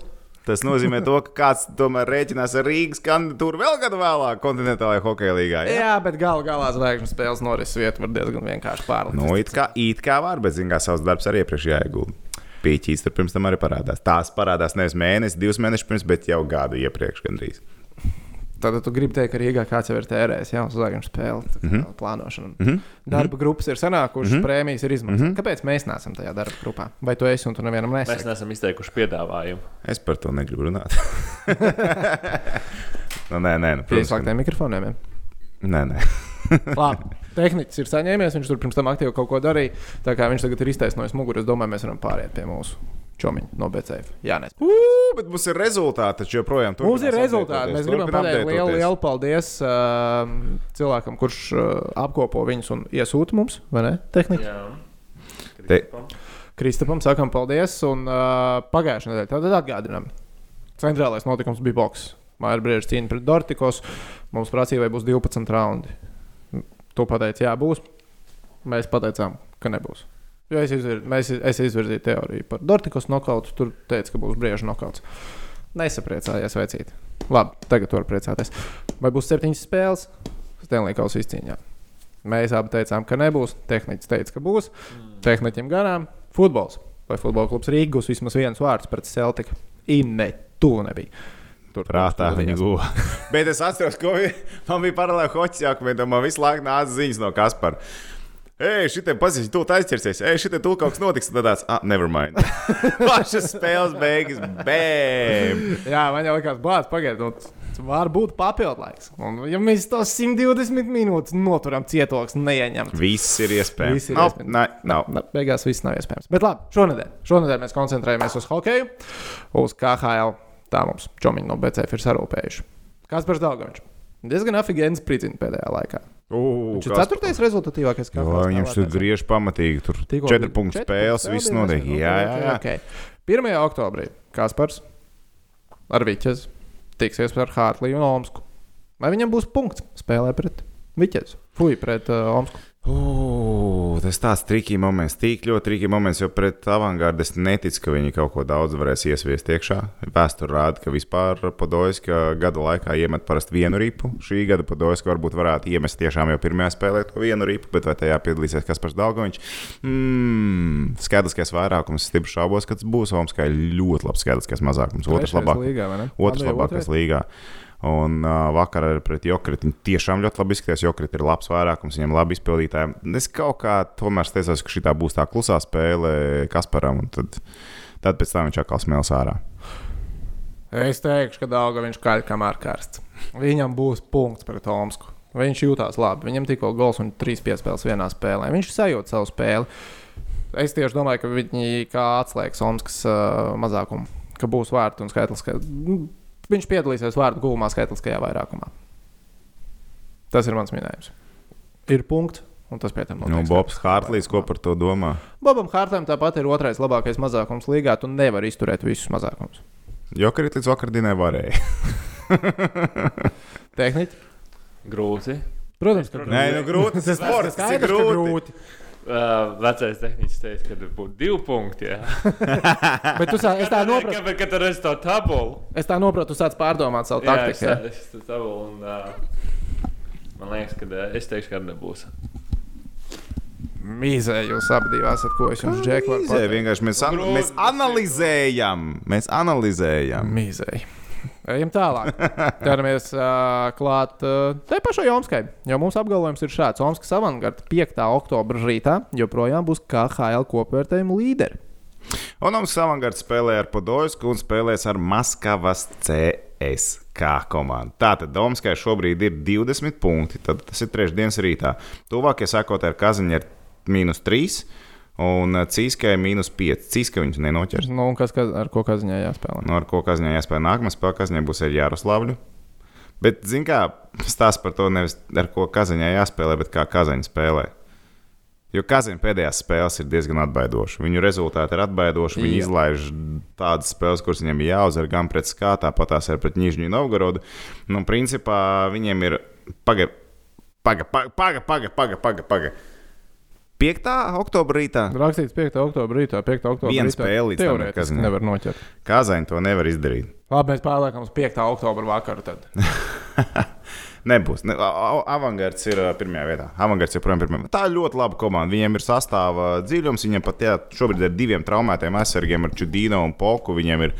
Tas nozīmē to, ka kāds tomēr rēķinās ar Rīgas kandidatūru vēl gadu vēlāk kontinentālajā hokeja līgā. Jā, jā bet galu galā zvaigžņu spēles norises vieta var diezgan vienkārši pārlikt. Nu, it kā, it kā var, bet zināmā savs darbs arī iepriekš jāiegulda. Pīķis tur pirms tam arī parādās. Tās parādās nevis mēnesis, divus mēnešus pirms, bet jau gadu iepriekš gandrīz. Tad tu gribi teikt, ka Rīgā kāds jau ir tērējis jau uz zvaigžņu spēli, Mhm. kā plānošanu. Mm -hmm. Darba grupas ir sanākušas, mm -hmm. prēmijas ir izmaksātas. Mhm. Mm -hmm. Kāpēc mēs neesam tajā darba grupā? Vai tu esi un tu nevienam Mēs nesaki? neesam izteikuši piedāvājumu. Es par to negribu runāt. nu, nē, nē, nu, Pie protams, ka- izslēgtiem mikrofoniem. ja? nē, nē. Labi. Tehnicis ir saņēmies, viņš tur pirms tam aktīvi kaut ko darīja. Tā kā viņš tagad ir iztaisnojis muguru, es domāju, mēs varam pāriet pie mūsu čomiņa no BCF. Jā, nes. Uu, bet mums ir rezultāti, taču joprojām Mums ir rezultāti. Mēs gribam pateikt lielu, lielu paldies uh, cilvēkam, kurš uh, apkopo viņus un iesūta mums, vai ne? Tehniski. Jā. Te- Kristapam sakām paldies. Un uh, pagājušajā nedēļā tad atgādinām. Centrālais notikums bija boks. Māra brīvs cīņa pret Dortikos. Mums prasīja, vai būs 12 raundi. Tu pateici, jā, būs. Mēs pateicām, ka nebūs. Jo es, izvir, mēs, es izvirzīju teoriju par Dortikos nokautu. Tur teica, ka būs brīvs nokauts. Nesapriecājies, veicīt. Labi, tagad var priecāties. Vai būs septiņas spēles? Stanley Kausa izcīņā. Mēs abi teicām, ka nebūs. Tehnicis teica, ka būs. Tehniķim garām futbols. Vai futbola klubs Rīgas vismaz viens vārds pret Celtiku? Inne, tu nebija. Tur Prātā viņa guva. Bet es atceros, ka vi- man bija paralēli hoķis jākomentē. Man visu laiku nāca ziņas no Kaspara. Ej, šitie pazīstami, tu aizķersies. Ej, šitie tu kaut kas notiks. Tad tāds, ah, never mind. Pašas spēles beigas, bēm. Jā, man jau likās, bācis, pagaidiet. Nu, var būt. Un, ja mēs to 120 minūtes noturam cietoks, neieņemt. Viss ir iespējams. Viss ir Nav, iespējams. Nē, nav. Na, beigās viss nav iespējams. Bet labi, šonadēļ, šonadēļ mēs koncentrējamies uz hokeju, uz KHL. Tā mums čomiņi no BCF ir sarūpējuši. Kas par Dāngaviču? Diezgan afigēns pricina pēdējā laikā. Ugh, Viņš ir ceturtais rezultatīvākais Jo, KHL. Viņam tur griež pamatīgi. Tur četri bija- četri spēles, punktu viss notiek. Jā, jā, jā. ok. 1. oktobrī Kaspars ar Viķes tiksies ar Hārtliju un Omsku. Vai viņam būs punkts spēlē pret Viķes? Fui, pret uh, Omsku. Ugh, tas tāds trikīgi moments, tik ļoti trikīgi moments, jo pret avangardu es neticu, ka viņi kaut ko daudz varēs iesviest iekšā. Vēsture rāda, ka vispār Podolska gada laikā iemet parasti vienu ripu. Šī gada Podolska varbūt varētu iemest tiešām jau pirmajā spēlē to vienu ripu, bet vai tajā piedalīsies Kaspars Dalgovičs? Mm, skaidriskais vairākums, stipri šaubos, ka tas būs Omskai ļoti labs skaidriskais mazākums. Otrs labāk. Līgā, vai ne? Otrs Labi, labākais līgā. Un uh, vakar arī pret Jokritu. Viņi tiešām ļoti labi izskatījās. Jokrit ir labs vairākums, viņam labi izpildītāji. Es kaut kā tomēr steicos, ka šī būs tā klusā spēle Kasparam. un Tad, tad pēc tam viņš atkal smēls ārā. Es teikšu, ka Dānga viņš kaļ kamēr karsts. Viņam būs punkts pret Omsku. Viņš jutās labi. Viņam tikko gols un trīs piespēles vienā spēlē. Viņš sajūt savu spēli. Es tieši domāju, ka viņi kā atslēgs Omskas uh, mazākumu, ka būs vārti un skaitlis. Ka, nu, Viņš piedalīsies vārdu gūmā skaitliskajā vairākumā. Tas ir mans minējums. Ir punkts, un tas pie tam Nu, notiek Bobs Hārtlīs, ko par to domā? Bobam Hārtam tāpat ir otrais labākais mazākums līgā. Tu nevari izturēt visus mazākumus. Jokarīt līdz vakardienai varēja. Tehniski. Grūti. Protams, ka Nē, nu grūti. Tas ir sports, tas ir grūti. grūti. Uh, vecais tehniķis teica, ka būtu divi punkti. Bet tu sā, es tā nopratu, Kāpēc, kad tur redz to tabulu? es tā nopratu, tu sāc pārdomāt savu Jā, taktiku. jā. es, es to tabulu un uh, man liekas, ka uh, es teikšu, ka nebūs. Mīzē, jūs abi esat, ko es jums džeku mēs, an mēs ir analizējam. Mēs analizējam. Mīzē. Ejam tālāk. Ķeramies uh, klāt uh, tai pašai Omskai. Jo mums apgalvojums ir šāds: Omskas avangarda 5. oktobra rītā joprojām būs KHL kopvērtējuma līderi. Onoms Savangards spēlē ar Podolsku un spēlēs ar Maskavas CSK komandu. Tātad Domskai šobrīd ir 20 punkti, tad tas ir trešdienas rītā. Tuvākie sakot ar Kaziņu ir mīnus 3 un Cīskai mīnus 5. Cīskai viņus nenoķers. Nu, un kas, kas ar ko kaziņā jāspēlē? Nu, ar ko Kaziņai jāspēlē nākamā spēle, Kaziņai būs ar Jaroslavļu. Bet, zin kā, stāsts par to nevis ar ko Kaziņai jāspēlē, bet kā Kaziņa spēlē. Jo Kaziņa pēdējās spēles ir diezgan atbaidošas. Viņu rezultāti ir atbaidoši. Viņi Jā. izlaiž tādas spēles, kuras viņiem ir jāuzvar gan pret Skātu, tāpat tās ir pret Nižņu Novgorodu. Nu, principā viņiem ir pagaidi, pagaidi, pagaidi, pagaidi, pagaidi. Paga, paga. 5. oktobra rītā Rakstīts 5. oktobra rītā, 5. oktobra Viena rītā. spēle līdz tam Teorētiski Kaziņai. nevar noķert. Kazaņa to nevar izdarīt. Labi, mēs pārliekam uz 5. oktobra vakaru. Tad. Nebūs. Ne, Avangards ir ā, pirmajā vietā. Avangards joprojām ir pirmajā. Tā ir ļoti laba komanda. Viņiem ir sastāvā dziļums. Viņiem pat jā, šobrīd ir diviem traumētiem aizsargiem ar Čudīnu un Poku. Viņiem ir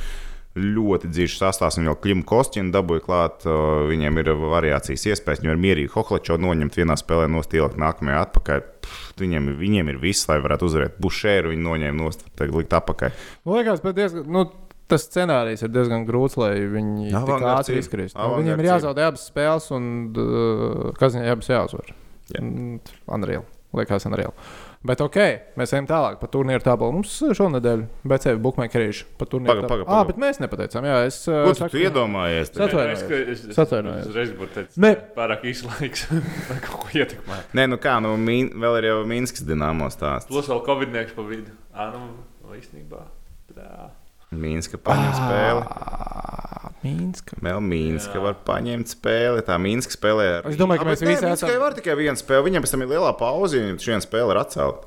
ļoti dziļš sastāvs. Viņi vēl klimu kostīmu dabūja klāt. Viņiem ir variācijas iespējas. Viņiem ir mierīgi Hohlečo noņemt vienā spēlē, nostielēt nākamajā atpakaļ. Pff, Viņiem, viņiem ir viss, lai varētu uzvarēt. Bušēru viņi noņēma nost, tagad likt atpakaļ. Man liekas, bet diezgan, nu, tas scenārijs ir diezgan grūts, lai viņi ātri izkrist. Nu, viņiem ir jāzaudē abas spēles, un uh, kas viņai abas jāuzvar. Jā. Mm, Unreal. Liekas, unreal. Bet ok, mēs ejam tālāk par turnīru tabulu. Mums šonadēļ BCV bookmakerīši par turnīru Paga, paga, tabulu. Ah, bet mēs nepateicām. Jā, es uh, Ko tu, tu iedomājies? Es atvainojos. Es, es, Atvainojos. es uzreiz būtu teicis, Ne. pārāk īsts laiks, lai kaut ko ietekmētu. Nē, nu kā, nu, min, vēl ir jau Minskas dīnāmo stāsts. Plus vēl Covid-19 pa vidu. Ā, nu, nu, īstenībā. Tā. Mīnska paņem spēli. Ah, Mīnska. Vēl Mīnska Jā. var paņemt spēli. Tā Mīnska spēlē ar Es domāju, ka Ah, mēs visi esam- var tikai viena spēle. Viņam pēc tam ir lielā pauze, un šī spēle ir atcelta.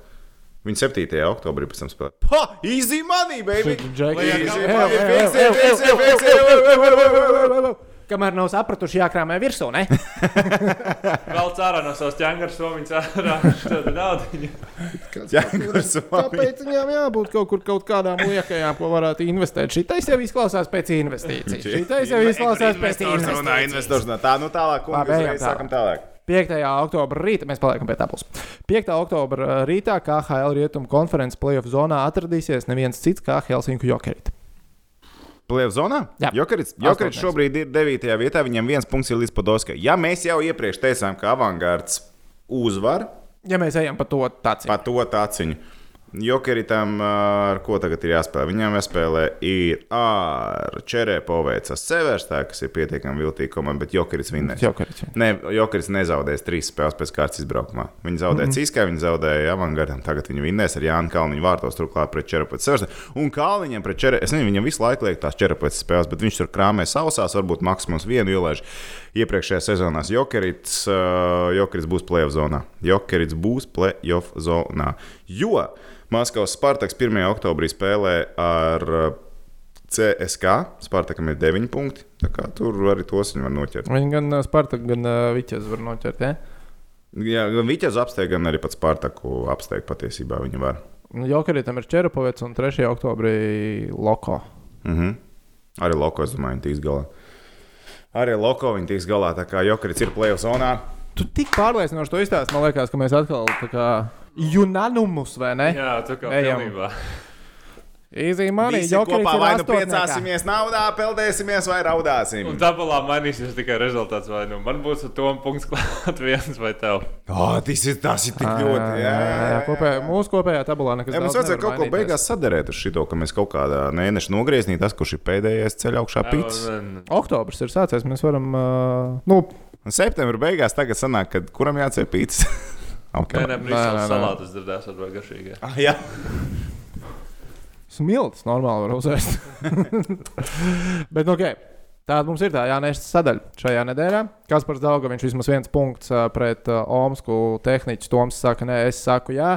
Viņa 7. oktobrī pēc tam spēlē. Ha! Easy money, baby! Easy money, Kamēr nav sapratuši, jākrāmē virsū? Vēl cārā no savas ķēngara somiņas ārā. Ķēngurs vāmi. Kāpēc viņām jābūt kaut kur kaut kādām liekajām, ko varētu investēt? Šitais jau izklausās pēc investīcijas. Šitais jau izklausās pēc investīcijas. Tā, nu tālāk, uzreiz tālāk. sākam tālāk. 5. oktobra rītā mēs paliekam pie tabulas. 5. oktobra rītā KHL rietumu konferences playoff zonā atradīsies neviens cits kā Helsinku Jokerīt. Plēv zonā? Jā. Jokarits, Jokarits šobrīd ir 9. vietā, viņam viens punkts ir līdz Podolskai. Ja mēs jau iepriekš teicām, ka avangards uzvar Ja mēs ejam pa to tādu pa to taciņu, Jokeritam ar ko tagad ir jāspēlē? Viņam jāspēlē ir ar Čerēpovēcas Severstā, kas ir pietiekami viltīga komanda, bet Jokerits vinnēs. Jokerīt. Nē, Jokeris nezaudēs trīs spēles pēc kārtas izbraukumā. Viņi zaudēja mm -hmm. Ciskai, viņi zaudēja Avangardam. Tagad viņi vinnēs ar Jānu Kalniņu vārtos, turklāt pret Čerapotas Severstā. Un Kalniņam pret Čerapotas, es nezinu, viņam visu laiku liek tās Čerapotas spēles, bet viņš tur krāmē sausās, varbūt maksimums vienu ielaiž. Iepriekšējā sezonā Jokerits, uh, Jokerits būs playoff zonā. Jokerits būs playoff zonā. Jo Maskavas Spartaks 1. oktobrī spēlē ar uh, CSK. Spartakam ir 9 punkti. Tur arī tos viņi var noķert. Viņi gan uh, Spartak, gan Viķes var noķert. Ja? Jā, gan Vitēns apsteigts, gan arī pats Spartaku apsteigts patiesībā viņa var. Nu, Jokerītam ir Čerapovets un 3. oktobrī Loko. Mhm. Arī Loko, es domāju, tiks galā. Arī Loko viņi tiks galā, tā kā Jokerits ir playoff zonā. Tu tik pārliecinoši to izstāsti, man liekas, ka mēs atkal tā kā unanimus vai ne? Jā, tā kā pilnībā. Easy money, Visi jokeris kopā vai nu priecāsimies naudā, peldēsimies vai raudāsim. Un tabulā mainīsies tikai rezultāts. Vai nu man būs ar to punkts klāt viens vai tev. Oh, tas ir, tas ir tik ļoti. jā, Jā, jā, jā, kopējā, mūsu kopējā tabulā nekas Jā, mums vajadzēja kaut ko beigās sadarīt uz šo, ka mēs kaut kādā mēneša nogrieznī tas, kurš ir pēdējais ceļš augšā pits. Oktobris ir sācies. Mēs varam. Uh, nu, septembra beigās tagad sanāk, kad kuram jāceļ pits. okay. Nē, nē, Nē, nē, nē. salātus dzirdēs, vai garšīgi. Ah, jā. Smilts normāli var uzvest. Bet, nu, ok. Tāda mums ir tā jānēst sadaļa šajā nedēļā. Kas par Zelgu viņš vismaz viens punkts pret uh, Omsku tehniķu. Toms saka, nē, es saku, jā.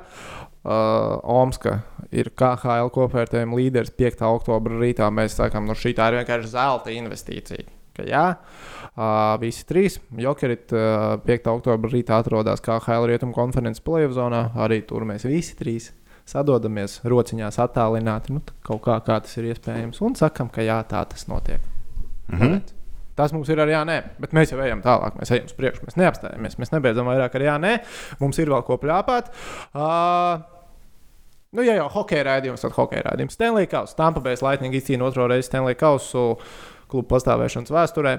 Uh, Omska ir KHL kopvērtējuma līderis 5. oktobra rītā. Mēs sakām, nu šī tā ir vienkārši zelta investīcija. Ka jā, uh, visi trīs. Jokerit uh, 5. oktobra rītā atrodas KHL rietumu konferences plēvu zonā. Arī tur mēs visi trīs sadodamies rociņās attālināti. Nu, kaut kā, kā tas ir iespējams. Un sakam, ka jā, tā tas notiek. Mhm. Tas mums ir arī jā, nē, bet mēs jau ejam tālāk. Mēs ejam uz priekšu, mēs neapstājamies. Mēs nebeidzam vairāk ar jā, nē. Mums ir vēl ko plāpāt. Uh, nu, ja jau hokeja rādījums, tad hokeja rādījums. Stanley Kauss, Tampa Bay Lightning izcīna otro reizi Stanley Kausu klubu pastāvēšanas vēsturē.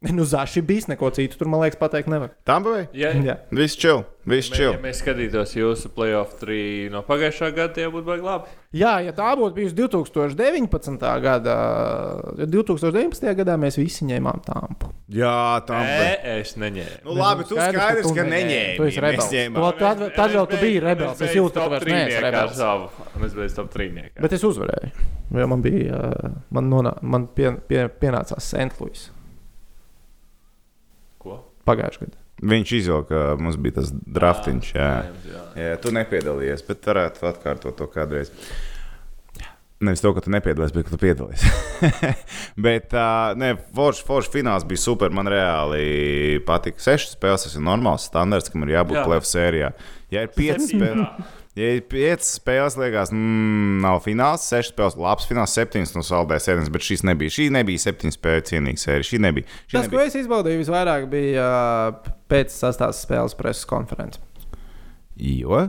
Nu, Zaši bijis neko citu, tur man liekas, pateikt nevar. Tam vai? Ja, Jā. Viss čil, viss čil. ja mēs skatītos jūsu playoff 3 no pagājušā gada, tie būtu baigi labi. Jā, ja tā būtu bijusi 2019. gada, ja 2019. gadā mēs visi ņēmām tāmpu. Jā, tam vai. Nē, es neņēmu. Nu, labi, tu skaidrs, ka neņēmi. Tu esi rebels. To- Tad, tad vēl tu biji rebels. Es jūtu, ka tu vairs neesi rebels. Mēs bijām top 3. Bet es uzvarēju. Jo man bija, man, nonā, man pie, pie, pienācās Sentlūis Ko? Pagājušajā gadā. Viņš izvilka, mums bija tas draftiņš. Jā. jums, jā. Jā, tu nepiedalījies, bet varētu atkārtot to kādreiz. Nevis to, ka tu nepiedalījies, bet ka tu piedalījies. bet, uh, nē, foršs forš fināls bija super. Man reāli patika. Sešas spēles, tas ir normāls standarts, kam ir jābūt Jā. plēsoņa sērijā. Ja ir Septiņi, spēles, ja ir piecas spēles, liekas, mm, nav fināls, sešas spēles, labs fināls, septiņas no saldējas sēdes, bet šīs nebija. Šī nebija septiņas spēļu cienīga sērija. Šī nebija. Šī Tas, ko nebija. es izbaudīju visvairāk, bija uh, pēc sastāvs spēles preses konferences. Jo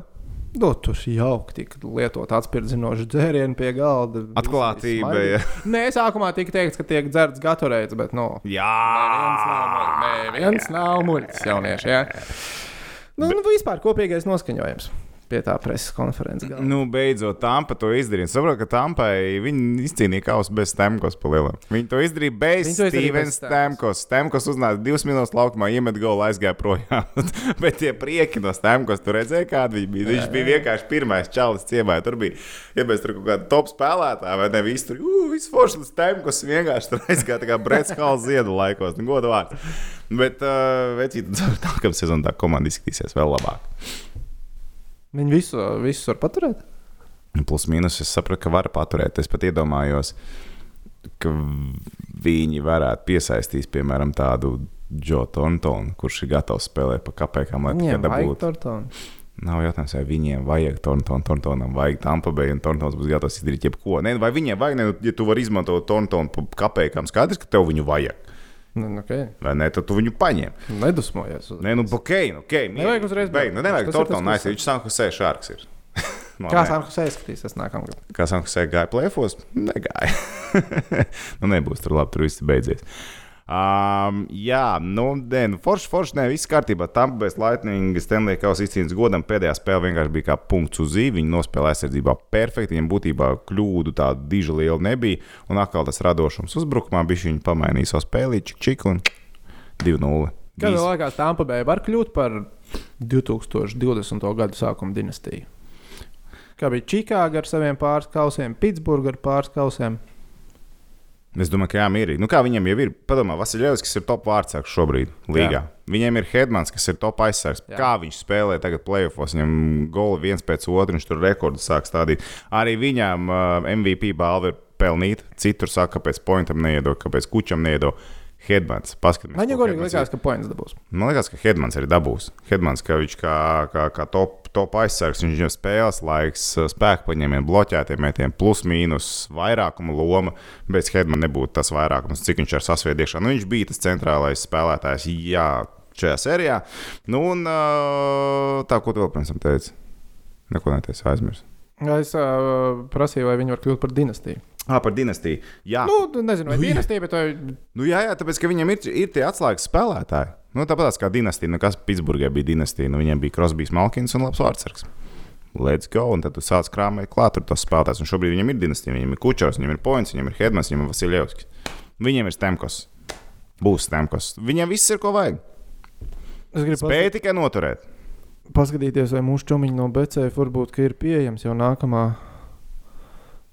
Nu, tur jauki tika lietot atspirdzinoši dzērieni pie galda. Atklātība, ja. Nē, sākumā tika teikts, ka tiek dzerts gatorēts, bet, nu, Jā, Neviens nav muļķis, jaunieši. Jā. Nu, nu, vispār kopīgais noskaņojums pie tā preses konferences. galda. Nu, beidzot, Tampa to izdarīja. Saprotu, ka Tampai viņi izcīnīja kausu bez Stemkos pa lielam. Viņi to izdarīja bez Viņi Stevens Stemkos. Stemkos uznāca divas minūtes laukumā, iemet golu, aizgāja projām. Bet tie prieki no Stemkos, tur redzēja, kāda viņa bija. Viņš bija vienkārši pirmais čalis ciemā. Tur bija, ja mēs tur kaut kāda top spēlētāja, vai ne, visi tur, uh, viss forši, līdz Stemkos vienkārši tur aizgāja tā kā Brets Hals ziedu laikos. Nu, godu vārds. Bet, uh, vecīt, nākamā sezonā tā komanda izskatīsies vēl labāk. Viņi visu, visus var paturēt. Nu, Plus mīnus es sapratu, ka var paturēt. Es pat iedomājos, ka viņi varētu piesaistīt, piemēram, tādu Džo Tontonu, kurš ir gatavs spēlēt pa kapekām, lai tikai dabūtu. Nav jautājums, vai viņiem vajag Tontonu, Tontonam vajag Tampa Bay, un Tontons būs gatavs izdarīt jebko. Nē, vai viņiem vajag, ne, nu, ja tu vari izmantot Tontonu pa kapekām, skaidrs, ka tev viņu vajag. Nu, nu, okay. Vai ne, tad tu viņu paņem. Nedusmojies. uz- Nē, nu, ok, nu, ok. Nevajag uzreiz beigt. Nu, nevajag ko aizsīt, es viņš sēž šārks ir. Nu, Kā nē. Sanhus izskatīsies nākamgad? Kā Sanktpēterburgā gāja plēfos, negāja. nu, nebūs tur labi, tur viss beidzies. Um, jā, nu, nē, nu, forši, forši, nē, viss kārtībā. Tam bez Lightning Stanley Kausa izcīnījums godam pēdējā spēle vienkārši bija kā punkts uz zīmē. Viņi nospēlēja aizsardzībā perfekti. Viņam būtībā kļūdu tādu dižu lielu nebija. Un atkal tas radošums uzbrukumā bija viņi pamainīja savu spēli, čik, čik un 2-0. Kad Viss. vēl liekas, Tampa Bay var kļūt par 2020. gadu sākuma dinastiju? Kā bija Čikāga ar saviem pārskausiem, Pitsburga ar pārskausiem. Es domāju, ka jā, mierīgi. Nu, kā viņam jau ir? Padomā, Vasiljevs, kas ir top vārdsargs šobrīd līgā. Jā. Viņam ir Hedmans, kas ir top aizsargs. Kā viņš spēlē tagad playoffs, viņam goli viens pēc otra, viņš tur rekordus sāk stādīt. Arī viņam uh, MVP balva ir pelnīta. Citur saka, kāpēc pointam neiedod, kāpēc kučam neiedod. Hedmans. Man jau likās, ka points dabūs. Man liekas, ka Hedmans arī dabūs. Hedmans, ka viņš kā, kā, kā top, top aizsargs, viņš jau spēles laiks, spēku paņēmienu, bloķētiem metieniem, plus mīnus vairākuma loma. Bez Hedmana nebūtu tas vairākums, cik viņš ar sasviedu iekšā. Nu, viņš bija tas centrālais spēlētājs, jā, šajā sērijā. Nu, un uh, tā, ko tu vēl pirms tam teici? Neko neteici, aizmirsu. Es uh, prasīju, vai viņi var kļūt par dinastiju. Ah, par dinastiju. Jā, Nu, nezinu, vai Nu, dinastija, bet vai... nu, jā, jā tāpēc, ka viņam ir, ir tie atslēgas spēlētāji. Nu, tāpat kā dinastija, nu, kas Pitsburgā bija dinastija, nu, viņiem bija Krosbīs, Malkins un Labs Vārtsargs. Let's go, un tad tu sāc krāpēt klāt ar tos spēlētājus. Un šobrīd viņam ir dinastija, viņam ir Kučers, viņam ir Points, viņam ir Hedmans, viņam ir Vasiljevskis. Viņiem ir Stemkos. Būs Stemkos. Viņam viss ir, ko vajag. Es gribu Spēja tikai noturēt. paskatīties, vai mūsu čomiņi no BCF varbūt ir pieejams jau nākamā.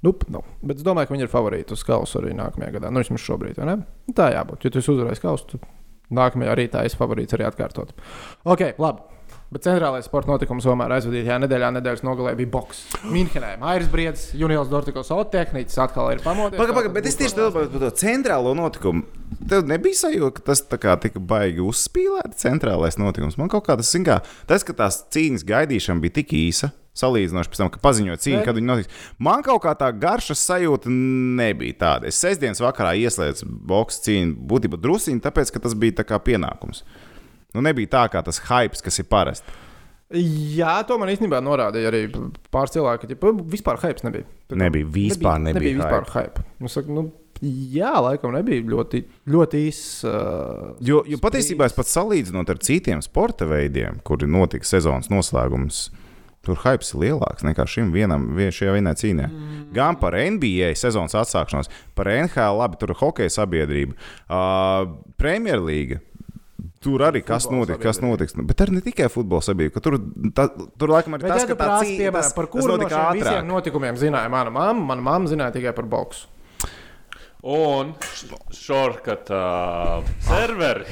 Nu, nu. Bet es domāju, ka viņi ir favorīti uz kausa arī nākamajā gadā. Nu, vismaz šobrīd, vai ne? Nu, Tā jābūt. Ja tu esi uzvarējis kausu, tad nākamajā arī tā ir favorīts arī atkārtot. Ok, labi. Bet centrālais sporta notikums Somā aizvadītajā nedēļā, nedēļas nogalē bija boks. Minhenē, Mairis Briedis, Juniors Dortikos Otehnicis atkal ir pamodies. Pagaid, pagaid, bet es tieši tādu par to centrālo notikumu. Tev nebija sajūta, ka tas tā kā tika baigi uzspīlēts centrālais notikums. Man kaut kā tas, zin kā, tas, ka tās cīņas gaidīšana bija tik īsa. Salīdzinoši pēc tam, kad paziņoja cīņu, kad viņi notiks. Man kaut kā tā garšas sajūta nebija tāda. Es sestdienas vakarā ieslēdzu boxe cīņu, būtībā drusciņi, tāpēc, ka tas bija tā kā pienākums. Nu, nebija tā kā tas hype, kas ir parasti. Jā, to man īstenībā norādīja arī pāris cilvēki. Ja vispār hype nebija. Tā Nebija, vispār nebija nebija vispār hype. Nu, saka, nu, jā, laikam nebija ļoti, ļoti īss. Uh, Jo, jo patiesībā es pat salīdzinot ar citiem sporta veidiem, kuri notika sezonas noslēgums, tur hype ir lielāks nekā šim vienam, vien- šajā vienā cīņā. Mm. Gan par NBA sezonas atsākšanos, par NHL, labi, tur ir hokeja sabiedrība, uh, Premjerlīga. Tur arī kas notiks, kas notiks. Bet arī ne tikai futbola sabiedrība. ka Tur, tā, tur laikam Bet, tas, ka tā cīņa piemēram, tas, par kuru no visiem notikumiem zināja mana mamma, mana mamma zināja tikai par boksu. Un šorkata serveri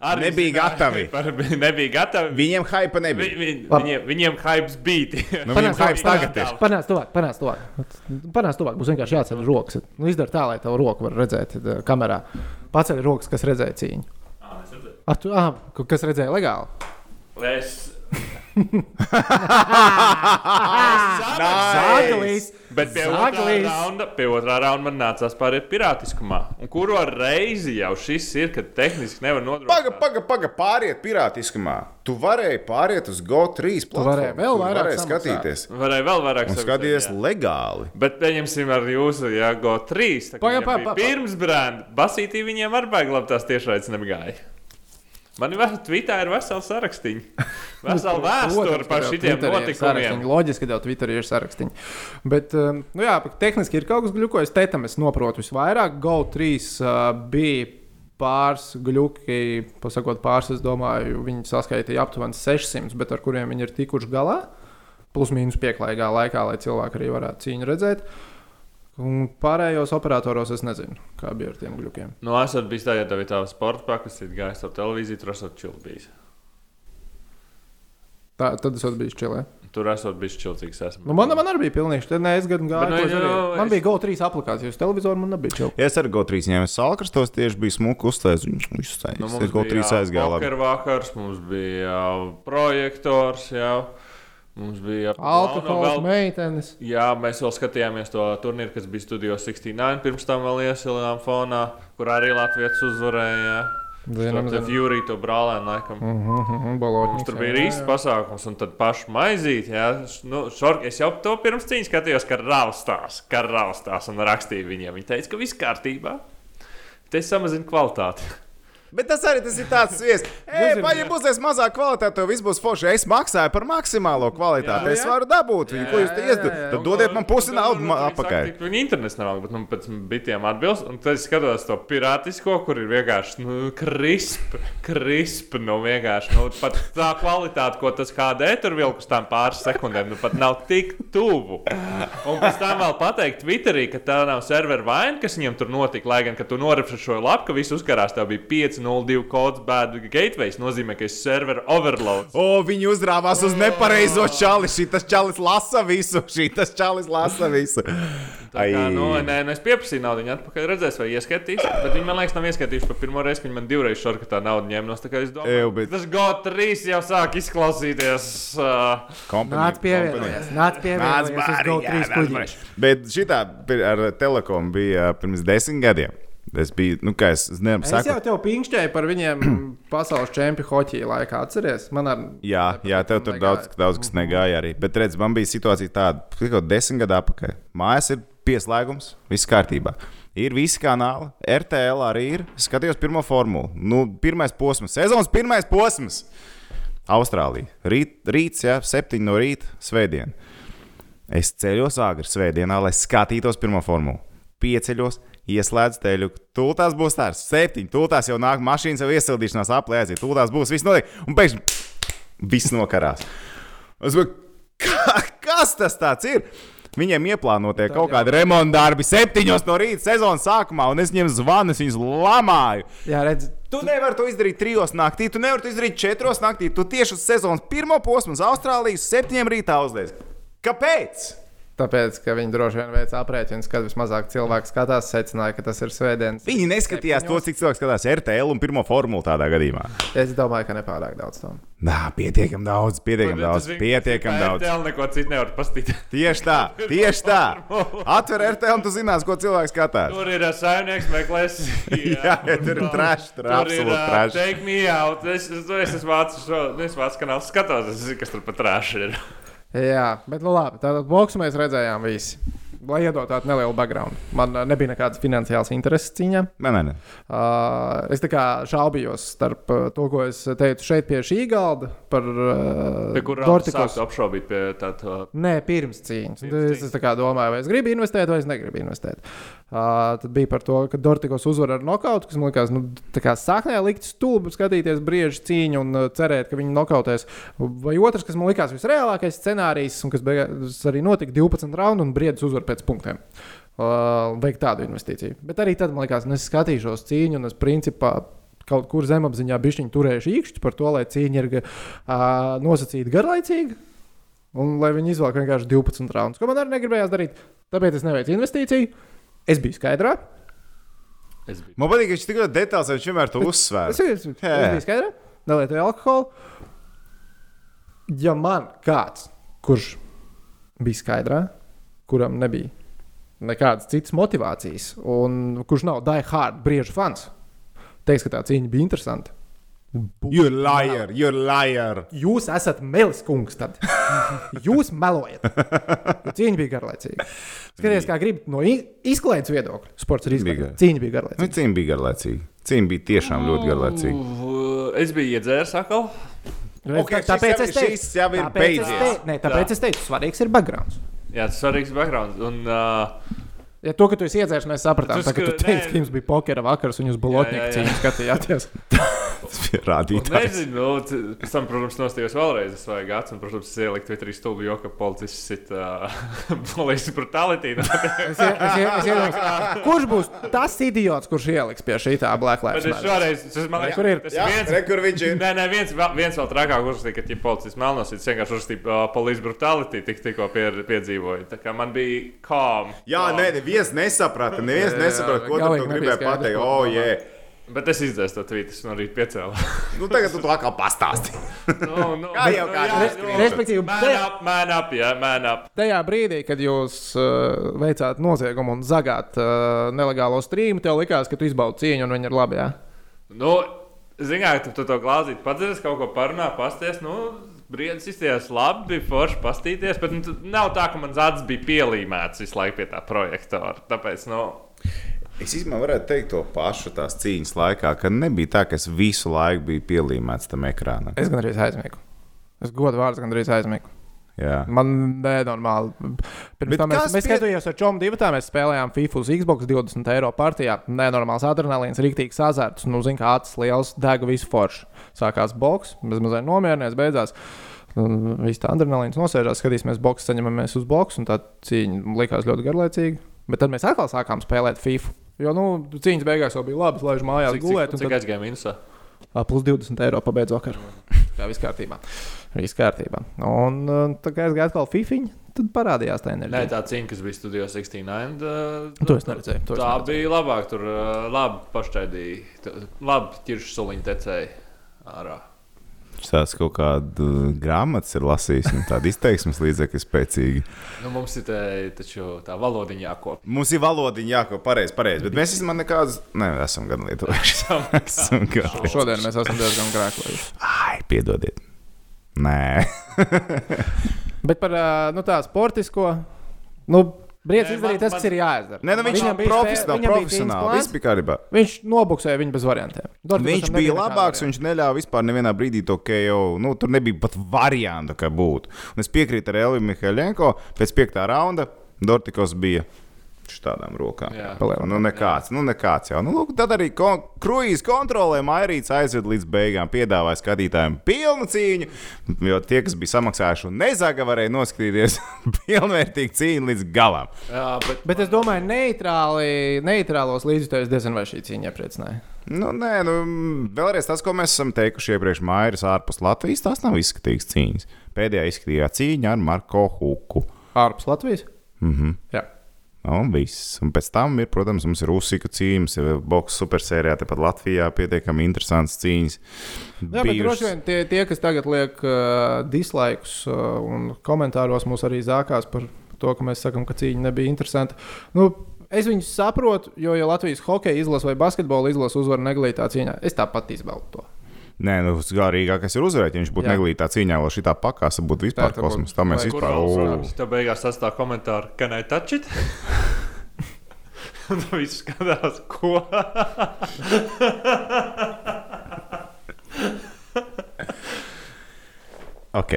arī Nebija gatavi. Par, nebija gatavi. Viņiem hype Vi, nebija. vi, Labi. viņiem, viņiem hypes bija. Nu, Panāc, viņiem hype tagad ir. Panāc tuvāk, panāc tuvāk. Panāc tuvāk, būs vienkārši jāceļ rokas. Nu, izdara tā, lai tavu roku var redzēt uh, kamerā. Paceļ rokas, kas redzēja cīņu. Ah, tu, ah, kas redzēja legāli? Es. Zāģelīs! Bet pie otrā, raunda, pie otrā raunda man nācās pāriet pirātiskumā. Un kuru reizi jau šis ir, kad tehniski nevar Paga, nodrošināt? paga, paga, pāriet pirātiskumā. Tu varēji pāriet uz GO3 platformu. varēji vēl Tu vairāk varēji skatīties. Varēja vēl vairāk Un skaties legāli. Bet pieņemsim ar jūsu Paga, pa, pa. Pirms brāļa basītī viņiem var baigt labi tās tiešraides nebagāja. Man ir Twitterā ir vesela sarakstīņa. Vesela vēsture par šitiem notikumiem. Loģiski, ka tev Twitterī ir sarakstiņi. Bet, um, nu jā, tehniski ir kaut kas gluķojis. Tetam es noprotu visvairāk. GO3 uh, bija pāris gluķi, pasakot pāris, es domāju, viņi saskaitīja aptuveni 600, bet ar kuriem viņi ir tikuši galā. Plus mīnus pieklājīgā laikā, lai cilvēki arī varētu cīņu redzēt. Un pārējos operatoros es nezinu, kā bija ar tiem gluķiem. Nu, esat bijis tā, ja tev ir tā sporta pakāpienas, gājis ar televīziju, tur esat čilbījis. Tā, tad es esmu bijis čilē. Tur esat bijis čilcīgs. Esmu. Nu, man, man arī bija pilnīgi. Tad nē, es gadu gāju. Nu, es jā, arī- Man es- bija GO3 aplikācija uz televizoru, man nebija. Ja es ar GO3 ņēmu salkrastos, tieši bija smuka uzstājis. Viņš uzstājis. Nu, es GO3 aizgāju labi. Vakar vakars, mums bija projektors, jau. Mums bija Alkohols, vēl, meitenes. Jā, mēs vēl skatījāmies to turnīru, kas bija Studio 69. Pirms tam vēl iesilām fonā, kur arī Latvijas uzvarēja. Zinām, zinām. Fjurī to brālēnu laikam. Mhm, Bologna. Mums tur bija īsts pasākums, un tad pašu maizīt. Jā, nu, šor, es jau to pirms cīņas skatījos, ka raustās, ka raustās un rakstīju viņiem. Viņi teica, ka viss kārtībā. Te samazina kvalitāti. Bet tas arī tas ir tāds viesis. Ej, ir- pa, ja būs mazāk kvalitāte, tad viss būs forši. Es maksāju par maksimālo kvalitāti. Jā, es jā. varu dabūt viņu. Ko jūs te Jā, jā, iesdat? jā, jā. Tad dodiet man pusi naudu nu, ka Viņi internets nav, bet nu, pēc bitiem atbilst. Un tad es skatos to pirātisko, kur ir vienkārši nu, krisp, krisp. Nu, vienkārši, nu, pat tā kvalitāte, ko tas KD tur vilk uz tām pāris sekundēm, nu, pat nav tik tuvu. Un pēc tam vēl pateikt Twitterī, ka tā nav servera vaina, kas viņam tur notika. Lai gan, kad tu norepšoji lapu, ka viss uzkarās, tev bija 502 kods bad gateways, nozīmē, ka esi servera overload. O, viņi uzrāvās uz nepareizo čali. Šis čalis lasa visu. Šis čalis lasa visu. Tā kā, nu, nē, nu, es pieprasīju naudu, viņa atpakaļ redzēs, vai ieskaitīs. Bet viņi man liekas, nav ieskaitījuši par pirmo reizi, kad viņi man divreiz šorka tā naudu ņēma. No, tā kā es domāju, Ew, bet- tas GO3 jau sāk izklausīties. Uh, Nāc pievienoties, nāc uz bārī, jā, GO3 nāc kuģi. Bet šitā ar telekomu bija pirms desmit gadiem. Es biju, nu, kā es nevaru Es jau sakot. tev pinkšķēju par viņiem pasaules čempionu hoķija laikā. Atceries? Man ar... Jā, jā, tev tur daudz, daudz kas negāja arī. Bet, redz, man bija situācija tāda, ka kaut desmit gadu atpakaļ. Mājās ir pieslēgums, viss kārtībā. Ir visi kanāli, RTL arī ir. Es skatījos pirmo formulu. Nu, pirmais posms, sezonas pirmais posms. Austrālija. Rīt, rīts, jā, septiņi no rīta, svētdien. Es ceļos agri svētdienā, lai skatītos pirmo formulu. Pieceļos, ieslēdzu teļu. Tūlīt būs tāds, septiņi. Tūlīt jau nāk mašīnas, jau iesildīšanās aplēzīt. Tūlīt būs viss notiek. Un pēkšņi viss nokarās. Es domāju, kā, kas tas tāds ir? Viņiem ieplānotie kaut kādi remonta darbi, septiņos no rīta sezonas sākumā, un es viņiem zvanu, es viņus lamāju. Jā, redz, Tu nevari to izdarīt trijos naktī, tu nevari to izdarīt četros naktī. Tu tieši uz sezonas pirmo posmu uz Austrālijas septiņiem rītā uzliek. Kāpēc? Tāpēc, ka viņi droši vien veic aprēķinus, kad vismazāk cilvēku skatās, secināja, ka tas ir svētdienas. Viņi neskatījās to, cik cilvēks skatās RTL un pirmo formulu tādā gadījumā. Es domāju, ka nepārāk daudz tam. Nā, pietiekami daudz, pietiekami daudz, pietiekami daudz. Vēl neko citu nevar pastīt. Tieši tā, tieši tā. Atver RTL un tu zinās, ko cilvēks skatās. Tur ir uh, saimnieks, meklēs. Jā, ja tur ir trash, tur ir absolūti uh, trash. Take me out. Es, es, es esmu vācis šo, nu, es vācis kanālu skatos, es zinu, kas tur pat trash ir. Jā, bet nu labi. Tātad boksu mēs redzējām visi. Lai iedotu tādu nelielu background. Man uh, nebija nekādas finansiālas intereses cīņā. Nē, nē, nē. Uh, es tā kā šaubījos starp uh, to, ko es teicu šeit pie šī galda par uh, sāktu apšaubīt pie tāda. Nē, pirms cīņas. Pirms Pirms es, es tā kā domāju, vai es gribu investēt, vai es negribu investēt. Uh, tad bija par to, ka Dortikos uzvar ar nokautu, kas man likās, nu, tā kā sāknē likt stulbi skatīties briežu cīņu un uh, cerēt, ka viņi nokautēs. Vai otrs, kas man likās visreālākais scenārijs, un kas beigās arī notika 12 raundu un briedis uzvar pēc punktiem. Uh, veikt tādu investīciju. Bet arī tad man liekas, nu, es skatīšos cīņu, un es principā kaut kur zemapziņā bišķiņu turēšu īkšķi par to, lai cīņa ir uh, nosacīta garlaicīga. Un lai viņi izvēlētu vienkārši 12 raundus, ko man arī negribējās darīt. Tāpēc es neveicu investīciju. Es biju skaidrā. Es biju. Man patīk, ka viņš tik ļoti detāls, viņš vienmēr to uzsver. Es, es, es, es biju skaidrā. Nelietoju alkoholu. Ja man kāds, kurš bija skaidrā, kuram nebija nekādas citas motivācijas, un kurš nav die hard briežu fans, teiks, ka tā cīņa bija interesanta. You're liar, you're liar. Jūs esat melis kungs. Tad. Jūs melojat. Cīņa bija garlaicīga. Skaties, kā gribi no i- izklaides viedokļa. Sports ir Bija izklaides. Cīņa bija Nu, garlaicīga. Cīņa bija garlaicīga. Cīņa bija tiešām ļoti garlaicīga. Es biju iedzēris atkal. Ok, Tā- šis tāpēc es teicu, šis jau ir tāpēc es beidzies. teicu- Nē, tāpēc es teicu, svarīgs ir background. Jā, tas ir svarīgs background. Un, uh, Ja to, ka tu esi iedzēris, mēs sapratām. Tas, Tā, ka tu teici, ka jums bija pokera vakars un jūs bolotnieku Jā, jā, jā. cīņu skatījāties. Rādītājs. Nezinu, nu, pēc tam, protams, nostājos vēlreiz. Es vajag gads, un, protams, es ieliku Twitterī stulbi, jo, ka policists sit uh, polijas brutality. Es, es, es iedomājos, kurš būs tas idiots, kurš ieliks pie šī tā Black Bet Lives es Matter? šoreiz, tas man liekas, Kur ir? tas Jā, viens. re, kur viņš ir. Nē, nē, viens, viens vēl trakāk uzrakstīja, ka, ja policists melnosīts, vienkārši uzrakstīja uh, polijas brutality, tik, tikko pie, piedzīvoja. Tā kā man bija calm. Jā, calm. nē, neviens nesaprata. Neviens nesaprata, ko tu gribēji pateikt. ko O, tu jē. Bet es izdzēsu to tvītu, es no rīta piecēlu. Nu, tagad tu to atkal pastāsti. no, no, Kā jau kāds jā, respektīvi. Man tajā- up, man up, jā, man up. Tajā brīdī, kad jūs uh, veicāt noziegumu un zagāt uh, nelegālo streamu, tev likās, ka tu izbaudi cīņu un viņi ir labi. Jā? Nu, Zinām, ka tu to glāzīt padzēries, kaut ko parunā, pasties. Nu, Briedis izties labi, bija forši pastīties, bet nu, tu- nav tā, ka mans acis bija pielīmēts visu laiku pie tā projektora. Tāpēc, nu, Es īstenībā varētu teikt to pašu tās cīņas laikā, ka nebija tā, ka es visu laiku biju pielīmēts tam ekrānam. Es gan arī aizmiegu. Es godu vārdu gan arī aizmiegu. Jā. Man nenormāli. Pirms Bet tam mēs, mēs pie- skatījāmies ar Čomu divu, tā mēs spēlējām FIFA uz Xbox 20 eiro partijā. Nenormāls adrenalīns, rīktīgs azarts. Nu, zin, kā acis liels, dega visu foršu. Sākās boks, bez mazliet nomierinies, beidzās. Un Viss tā adrenalīns nosēžās, skatīsimies, boks, saņemamies uz boks, un tā cīņa likās ļoti garlaicīga. Bet tad mēs atkal sākām spēlēt FIFA. Jo, nu, cīņas beigās jau bija labi, laiž mājās cik, gulēt. cik, cik tad- aizgāja minusā? Plus 20 eiro pabeidz vakar. Tā viss kārtībā. Viss kārtībā. Un uh, tā kā gāju atkal fifiņu, tad parādījās tā Nē, enerģija. tā cīņa, kas bija studijā 69. Uh, To es neredzēju. To es Tā neredzēju. bija labāk, tur uh, labi pašķaidīja. Labi, ķiršu suliņu tecēja ārā. Tās kaut kāda grāmatas ir lasījis, un tāda izteiksmes līdzekļi spēcīgi. Nu, mums ir tā, taču tā valodiņa jākopja. Mums ir valodiņa jāko pareizi, pareizi, bet mēs esam nekādas, ne, esam gan lietuvieši. esam gan lietuvieši. Šodien mēs esam diezgan grēkojuši. Ai, piedodiet. Nē. Bet par nu, tā sportisko. Nu, Brīdis izdarīja tas, kas ir jāizdara. Nē, nu viņš Viņam ir spē- profesionāli. viņam bija kārtībā. Viņš nobuksēja viņu bez variantiem. Dortmundam Viņš bija labāks, varianta. viņš neļāva vispār nevienā brīdī to KO. Nu, tur nebija pat variantu, kā būtu. Un es piekrītu ar Eliju Mihāļenko. Pēc piektā raunda Dortikos bija šādām rokām. Jā. Palielināt. Nu, nekāds, nu, nekāds jau. Nu, lūk, tad arī kon kruīzes kontrolē Mairīts aizved līdz beigām. Piedāvāja skatītājiem pilnu cīņu, jo tie, kas bija samaksājuši un nezaga, varēja noskatīties pilnvērtīgu cīņu līdz galam. Jā, bet, Bet es domāju, neitrāli, neitrālos līdzjutējus diezgan vai šī cīņa iepriecināja. Nu, nē, nu, vēlreiz tas, ko mēs esam teikuši iepriekš, Mairis ārpus Latvijas, tās nav izskatīgas cīņas. Pēdējā izskatījā cīņa ar Marko Huku. Ārpus Latvijas? Mhm. Jā. Un viss. Un pēc tam ir, protams, mums ir Usika cīņas, ir boxe supersērijā, tepat Latvijā pietiekami interesants cīņas. Jā, bet droši vien tie, tie kas tagad liek uh, dislaikus uh, un komentāros mūs arī zākās par to, ka mēs sakām, ka cīņa nebija interesanta. Nu, es viņus saprotu, jo, ja Latvijas hokeja izlase vai basketbola izlase uzvar neglītā cīņā, es tāpat izbaudu to. Nē, nu, garīgākais ir uzvarēt. Ja viņš būtu neglītā cīņā, vēl šī tā pakāsa būtu vispār Tā, tā kosmos. Tā mēs vispār. Tev beigās sastāv komentāru, ka nē, touch it. Un viss skatās, ko. Ok.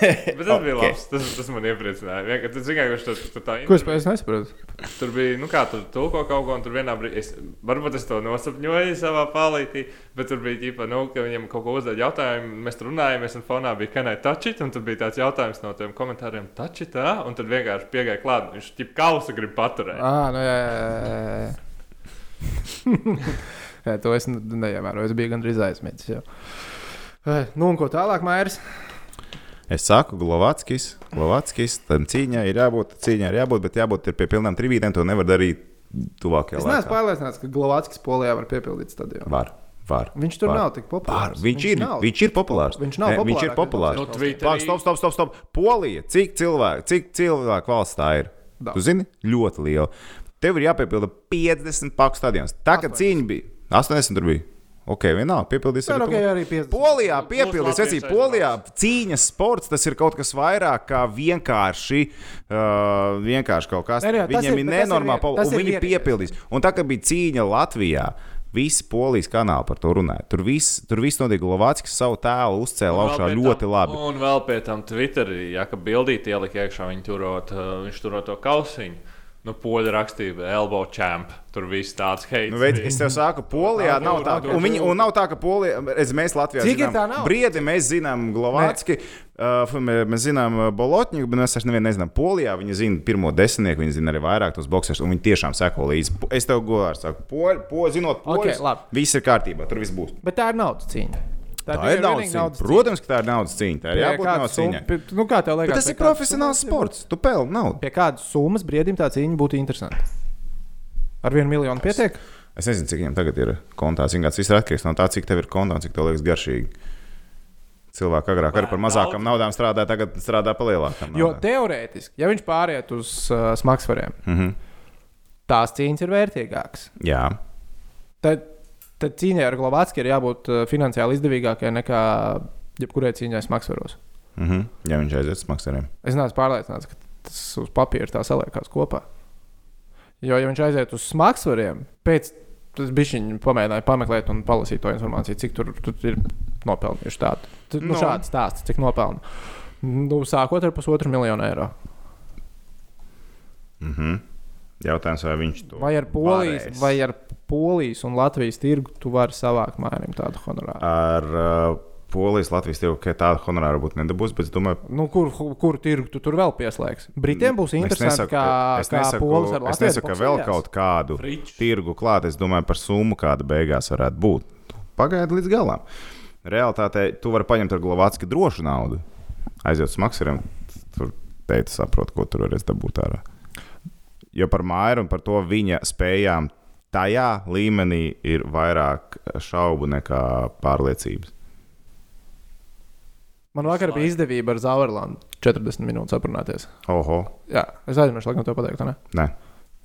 Bet tas bija Ok. labs. Tas, tas man iepriecināja. Vienkār- Tas vienkārši tas, tas tā Ko es pēc nesaprotu? Tur bija, nu kā tur tulko kaut ko, un tur vienā brīdī, es, varbūt es to nosapņoju savā palītī, bet tur bija ģipa, nu, ka viņam kaut ko uzdod jautājumu, mēs tur runājāmies, un fonā bija kanai tačit, un tur bija tāds jautājums no tiem komentāriem, tačit, tā, un tad vienkārši piegāja klāt, viņš ģip kausa grib paturēt. Ah, nu, jā, jā, jā, jā. to es ne- neievēroju. Es biju gandrīz aizmirsis. Nu, un ko tālāk, Mairis? Es saku, Glovatskis, Glovatskis, tam cīņai ir jābūt, cīņai ir jābūt, bet jābūt ir pie pilnām trījiem. To nevar darīt tuvākajā Es laikā. neesmu pārliecināts, ka Glovātskis polijā var piepildīt stadionu. Var, var. Viņš tur var. nav tik Var. populārs. Viņš, ir, nav. viņš ir populārs. Viņš nav Nē, Viņš ir populārs. Twitterī- Pāk, stop, stop, stop, stop. Polija, cik cilvēku, cik cilvēku valsts tā ir? Daudz. Tu zini, ļoti liela. Tev ir jāpiepilda 50 paku stadions. Tā kā 80. cīņa bija 80, tur bija. Ok, vienalga, piepildīs Jā, arī ok, to. arī 50. Polijā piepildīs, Latvijas vecīt, Polijā cīņas sports tas ir kaut kas vairāk kā vienkārši, uh, vienkārši kaut kas. Tas Viņiem ir- ir ir nenormāli, tas un ir viņi vienīgais. piepildīs. Un tā kā bija cīņa Latvijā. Visi polijas kanāli par to runāja. Tur viss, tur viss notika. Lovāckis savu tēlu uzcēla augšā ļoti tam- labi. Un vēl pie tam Twitterī, ja ka bildīti ielika iekšā, viņi turot, viņš turot to kausiņu. Nu, poļi rakstīja, elbow champ. Tur viss tāds heids. Nu, veids, es tev saku, Polijā Jā, nav tā, un, viņi, un nav tā, ka Polija, redz, mēs Latvijā Cik zinām, tā nav? Briedi mēs zinām Glovācki, uh, mē- mēs zinām uh, Bolotņu, bet mēs vairs nevienu nezinām. Polijā viņi zina pirmo desmitnieku, viņi zina arī vairāk tos boxerus, un viņi tiešām seko līdzi. Po- Es tev godīgi saku, poļi, po, zinot, poļus, labi. viss ir kārtībā, tur viss būs. Bet tā ir naudas cīņa. Tā tikai ir naudas vienīgi cīņa. Protams, ka tā ir naudas cīņa. Tā ir Pie jābūt naudas cīņai. pie- Nu, kā tev liekas? Bet tas ir profesionāls sports. Tu pelni naudu. Pie kādas summas brīdim tā cīņa būtu interesanta? Ar vienu miljonu pietiek? Es nezinu, cik viņam tagad ir kontā. Kāds viss ir atkarīgs no tā, cik tev ir kontā un cik tev liekas garšīgi. Cilvēki agrāk arī par mazākām naudām strādāja, tagad strādā par lielākām. Jo naudām. teorētiski, ja viņš pāriet uz uh, smagsvariem, Mm -hmm. tās cīņas ir vērtīgākas. Jā, Tad, tad cīņai ar Glovātski ir jābūt uh, finansiāli izdevīgākai nekā jebkurai cīņai smagsvaros. mm -hmm. ja viņš aiziet uz maksājumiem. Es neesmu pārliecināts, ka tas uz papīra tā saliekās kopā. Jo, ja viņš aiziet uz smagsvariem, pēc tam viņš pamēģināja pameklēt un palasīt to informāciju, cik tur, tur ir nopelnījuši tādu. Nu, Nu. šāds stāsts, cik nopelna. Nu, sākot ar pusotru miljonu eiro. Mm -hmm. Jautājums, vai viņš to Vai ar Polijas, varēs. vai ar Polijas un Latvijas tirgu tu vari savākt mājām tādu honorāru? ar uh, Polijas, Latvijas tirgu, ka tādu honorāru būtu nedabūs, bet es domāju, Nu, kur, kur tirgu tu tur vēl pieslēgsi? Britiem būs interesanti, kā, es kā nesaku, polis ar es Latviju. nesaku, ka vēl kaut kādu Fričs. tirgu klāt. Es domāju par summu, kāda beigās varētu būt. Pagaidi līdz galam. Realtātē tu vari paņemt ar Glovācku drošu naudu. Aiziet uz maksimum, tur teikt, saprot, ko tur varēs dabūt ārā. Jo par māju un par to viņa spējām tajā līmenī ir vairāk šaubu nekā pārliecības. Man vakar bija izdevība ar Zauerlandu 40 minūtes aprunāties. Oho, Jā, es aizmirsu, laikam, to pateikt. Ne? nē,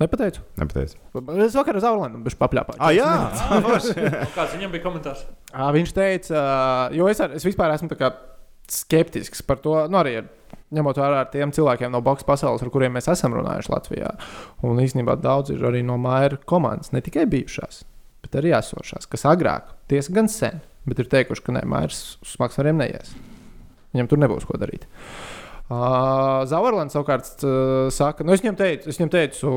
Nepateicu. nepateicu. Es vakar ar Zauerlandu biju papļāpājis. Ah, jā, Nu, Kāds viņam bija komentārs? Ā, Viņš teica, jo es, ar, es vispār esmu skeptisks par to, nu, arī ar- ņemot vērā ar tiem cilvēkiem no boxe pasaules, ar kuriem mēs esam runājuši Latvijā. Un īstenībā daudz ir arī no Maija komandas, ne tikai bijušās, bet arī esošās, kas agrāk, tiesa gan sen, bet ir teikuši, ka nē, Maijas uz smagsvariem neies. Viņam tur nebūs ko darīt. Uh, Zavarlands savukārt uh, saka, nu es viņam teicu, es viņam teicu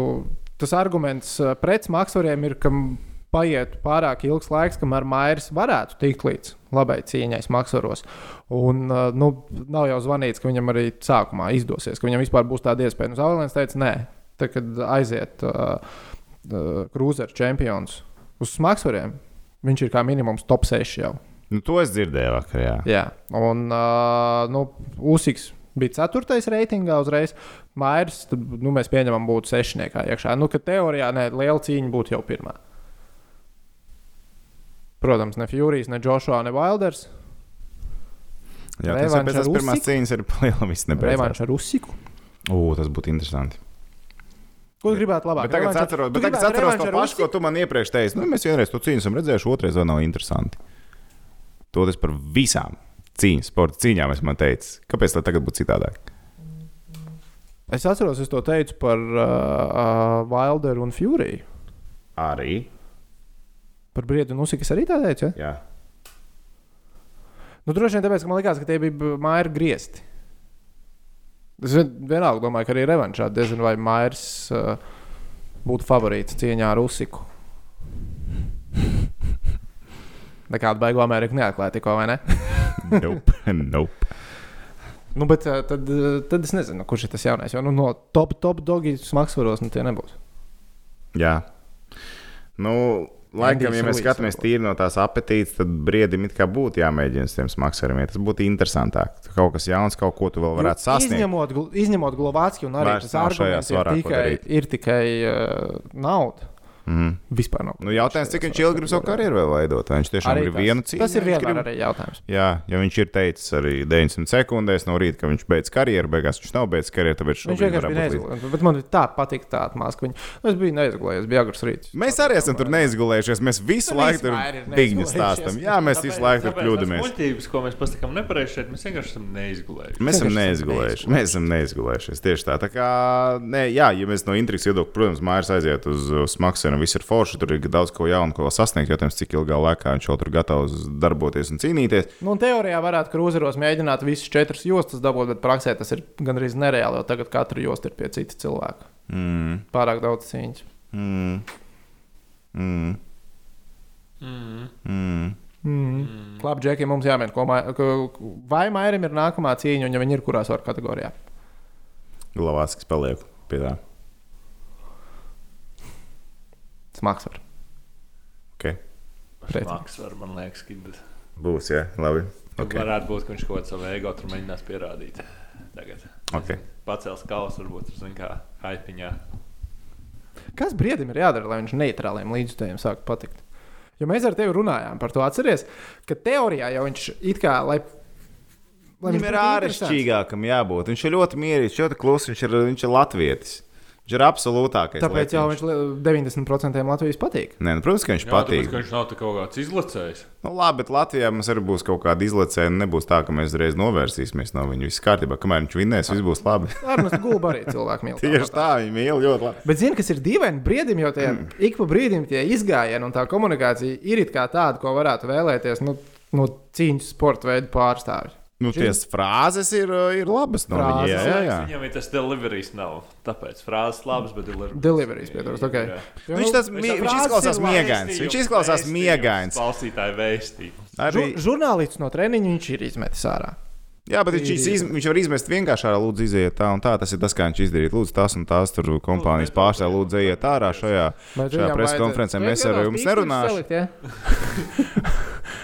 tas arguments pret smagsvariem ir, ka paiet pārāk ilgs laiks, kamēr Mairis varētu tikt līdz labai cīņai smagsvaros. Un uh, nu, nav jau zvanīts, ka viņam arī sākumā izdosies, ka viņam vispār būs tāda iespēja. Nu, Zavarlands teica, nē, tad, kad aiziet uh, uh, krūzeru čempions uz smagsvariem, viņš ir kā minimums top 6 jau. nu, to es dzirdēju vakar. Jā. Jā, un uh, nu, Usiks bija ceturtais reitingā uzreiz. Mairs, tad, nu, mēs pieņemam, būtu sešniekā iekšā. Nu, ka teorijā ne, liela cīņa būtu jau pirmā. Protams, ne Furijas, ne Joshua, ne Wilders. Jā, tas ir pēc pirmās cīņas, ir nebeidzās. Revanš ar Usiku. Ū, tas būtu interesanti. Ko tu gribētu labāk? Bet tagad es atceros, bet tagad atceros to pašu, ko tu man iepriekš teici. Nu, mēs vienreiz to cīņu esam redzējuši, otrais vēl nav interesanti. To tas par visām cīņas, sporta cīņām es man teicu. Kāpēc lai tagad būtu citādāk? Es atceros, es to teicu par uh, uh, Wilderu un Furiju. Arī. Par Briedu un Usiku es arī tā teicu. Ja? Jā. Nu, droši vien tāpēc, ka man liekas, ka tie bija māja griezti. Es vien- vienalga domāju, ka arī revanšā diezgan vai Mairs uh, būtu favorīts cīņā ar Usiku. Nekādu beigu Ameriku neatklāja tikko, vai ne? Nope. nope. nu, bet uh, tad, uh, tad es nezinu, kurš ir tas jaunais. Jo nu, no top, top dogi smagsvaros nu, tie nebūs. Jā. Nu, laikam, ja mēs skatāmies tīri no tās apetītes, tad briedim it kā būtu jāmēģina uz tiem smagsvariem. Tas būtu interesantāk. Kaut kas jauns, kaut ko tu vēl varētu sasniegt. Izņemot, izņemot Glovāciju un arī Vairs tas šajā arguments ir tikai, ir tikai uh, nauda. Mhm. Vispār nav. Nu, jautājums, cik viņš ilgi grib savu karjeru vēl veidot? Vai viņš tiešām Arī grib tas. vienu cīņu? Tas ir vienmēr grib- arī jautājums. Jā, ja viņš ir teicis arī 900 sekundēs no rīta, ka viņš beidz karjeru, beigās viņš nav beidzis karjeru, tāpēc Viņš vienkārši bija neizgulējies. Bet man tā patīk tāda māksla. Viņa... Nu, es biju neizgulējies, bija agrs rīts. Mēs arī esam tur neizgulējušies. Mēs visu Nu, laiku tur neizgulējušies. stāstam. Jā, mēs visu laiku tur kļūdāmies. muļķības, ko mēs pasakām nepareizi šeit, mēs vienkārši esam neizgulējuši. Mēs esam neizgulējušies. Mēs esam neizgulējušies. Tieši tā. tā kā, nē, jā, ja mēs no intrigas viedokļa, protams, mājas aiziet uz, uz smagsēnu, viss ir forši. Tur ir daudz ko jaunu, ko sasniegt. Jautājums, cik ilgā laikā viņš vēl tur gatavs darboties un cīnīties. Nu, un teorijā varētu krūzeros mēģināt visas četras jostas dabūt, bet praksē tas ir gandrīz nereāli, jo tagad katra josta ir pie cita cilvēka. Mm, Pārāk daudz cīņas. mm, mm, Mm. mm. Mm. Labi, Džeki, mums jāmēģina, ko ko- vai Mairim ir nākamā cīņa, un ja viņi ir kurā svaru kategorijā. Glavāts, paliek pie tā. Smags var. Okay. Maks var, man liekas, ka Būs, jā, labi. okay. Varētu būt, ka viņš kaut ko savu ego tur mēģinās pierādīt. Tagad. Okay. Pacels kausu, varbūt tur zina, kā hypiņā. Kas briedim ir jādara, lai viņš neitrāliem līdzjutējiem sāktu patikt? Jo mēs ar tevi runājām par to, atceries, ka teorijā jau viņš it kā, lai, lai Viņam ir āršķirīgākam jābūt. Viņš ir ļoti mierīgs, ļoti kluss, viņš ir, viņš ir latvietis. Viņš ir absolūtākais. Tāpēc jau viņš li- 90% Latvijas patīk. Nē, nu, protams, ka viņš Jā, tāpēc, patīk. ka viņš nav kaut kāds izlacējs. Nu, labi, bet Latvijā mums arī būs kaut kāda izlaice. Nebūs tā, ka mēs uzreiz novērsīsimies no viņa. Viss kārtībā, kamēr viņš vinnēs, viss būs labi. Arnēs Gulba arī cilvēku mīl. Tieši tā, viņi mīl ļoti labi. Bet zini, kas ir dīvaini? Brīdim jau tie mm. ik pa brīdim tie izgājieni un tā komunikācija ir it kā tāda, ko varētu vēlēties nu, no cīņas sporta veidu pārstāvji. Nu, tās frāzes ir, uh, ir labas no viņa. Frāzes, Jā, jā, jā. Viņam ir tas deliveries nav. Tāpēc frāzes labas, bet deliveries. Deliveries pieturas, ok. Jo, Viņš, nu, tas, mie, viņš izklausās miegains. Viņš izklausās miegains. Klausītāji vēstījums. Arī, žu- Žurnālists no treniņa viņš ir izmetis ārā. Jā, bet viņš, iz, viņš var izmest vienkārši ārā, lūdzu, iziet tā un tā. Tas ir tas, kā viņš izdarīja. Lūdzu, tas un tās tur kompānijas pārstāvja, lūdzu, ejiet ārā šajā, šajā viņam preses vajadzētu- konferencē. Vai Mēs ar jums nerunāsim.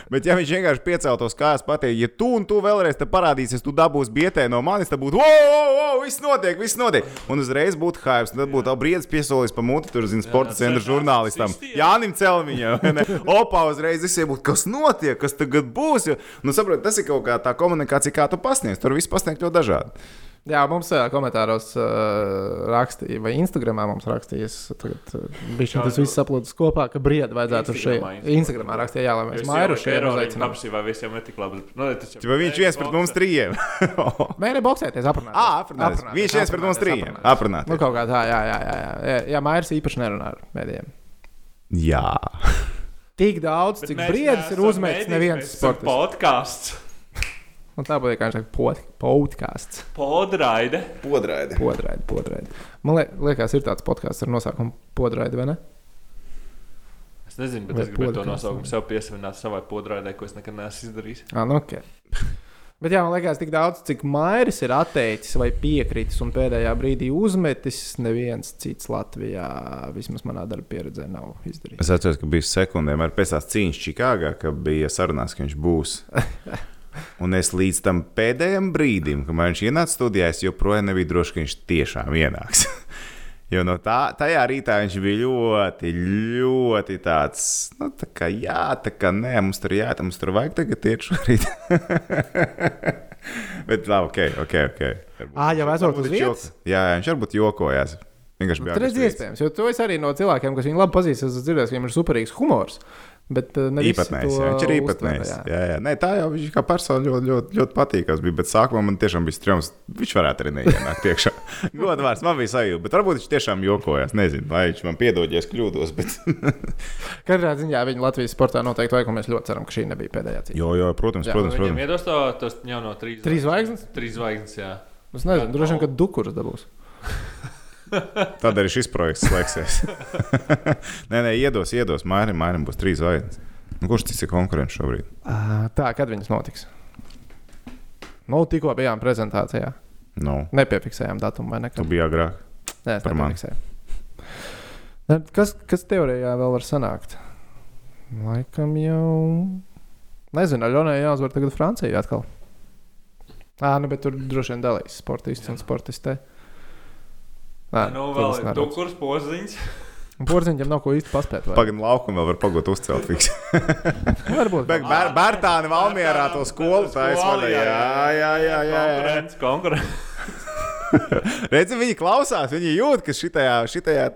Bet, ja viņš vienkārši pieceltos kājās, pateikt, ja tu un tu vēlreiz te parādīsies, tu dabūsi bietē no manis, tad būtu, wow, wow, viss notiek, viss notiek. Un uzreiz būtu hype, tad būtu brīdis piesolījis pa muti, tur zina, sporta centra žurnālistam. Jānim Celmiņam. Opā uzreiz visiem būtu, kas notiek, kas tagad būs. Jo, Nu, saprot, tas ir kaut kā tā komunikācija, kā tu pasniedz. Tur viss pasniedz ļoti dažādi. Jā, mums uh, komentāros uh, rakstīja, vai Instagramā mums rakstīja, tagad uh, biju tas viss saplūdis kopā, ka briedi vajadzētu uz šeit. Instagramā, rakstīja, jā, lai mēs mairu šeit uzaicinām. Apsi vai visiem netik labi. Nu, tas jau- Vai viņš viens pret mums trījiem? Nē, ne boxēties, aprunāties. Ā, aprunāties. Viņš viens pret mums trījiem. Aprunāties. Nu, kaut kā tā, jā, jā, jā. Jā, jā, Mairs īpaši nerunā ar mēdījiem. Jā. Tik daudz, cik mēs briedis ir mēdījis, neviens mēs sports. Podkāsts. Un tā būtu vienkārši podkāsts. Podraide. Podraidi. Podraidi, podraidi. Man liek, liekas, ir tāds podkāsts ar nosaukumu Podraidi, vai ne? Es nezinu, bet Vai es gribēju to nosaukumu vai? sev piesavināt savai podraidē, ko es nekad neesmu izdarījis. Ah, nu, ok. Bet jā, man liekas, tik daudz, cik Mairis ir atteicis vai piekritis un pēdējā brīdī uzmetis, neviens cits Latvijā, vismaz manā darba pieredzē, nav izdarījis. Es atceros, ka bija sekundēm ar pēc tās cīņas Čikāgā, ka bija sarunās, ka viņš būs. Un es līdz tam pēdējam brīdim, kad viņš ienāca studijā, es joprojām nebiju drošs, ka viņš tiešām ienāks. Jo no tā, tajā rītā viņš bija ļoti, ļoti tāds, nu, tā kā jā, tā kā nē, mums tur jāiet, mums tur vajag tagad iet šorīt. Bet, labi, ok, ok. okay. Ā, jau varbūt uz vietas? Jā, jā, viņš varbūt jokojās. Vienkārši bija Tas ir iespējams, jo to es arī no cilvēkiem, kas viņu labi pazīst, esmu dzirdējis, ka viņam ir superīgs humors. Bet uh, Īpatnējs, to jā, viņš ir īpatnējs. jā. Jā, jā. Nē, tā jau viņš kā persona ļoti, ļoti, ļoti patīkams bija. Bet sākumā man tiešām bija strūms. Viņš varētu arī neienākt iekšā. Godvārds man bija sajūta, bet varbūt viņš tiešām jokojās. Nezinu, vai viņš man piedod, ja es kļūdos. Bet... Katrā ziņā viņa Latvijas sportā noteikti vajag, un mēs ļoti ceram, ka šī nebija pēdējā cīņa. jo, jo, protams, Jā, protams. Viņam protams. iedos to, tos jau no trīs. Trīs zvaigznes? Trīs zvaigznes, jā. Es nezinu, droši vien, ka Dukurs dabūs. Tad arī šis projekts slēgsies. nē, nē, iedos, iedos. Mārim, mārim būs trīs zvaigznes. Nu, kurš tas ir konkurents šobrīd? Uh, tā, kad viņas notiks? Nu, tikko bijām prezentācijā. Nu, Nepiefiksējām datumu vai tu nekad. biji agrāk. Nē, es nepiefiksēju. Ne, Kas, kas teorijā vēl var sanākt? Laikam jau. Nezinu, Aļonai jāuzvar tagad Francijā atkal. Ā, nu, bet tur droši vien dalīs sportists un sportistē. Nā, Nu, vēl neredzu. dukurs poziņš. Un Porziņam nav ko īsti paspēt. Pagaidām, laukumu vēl var pagūt uzcelt. fiks. Varbūt. Bet Bēr, Bērtāni Valmierā to skolu vaļā. Jā, jā, jā, jā, jā. Konkurence, konkurence. Redzi, viņi klausās, viņi jūt, ka šitajā, šitajā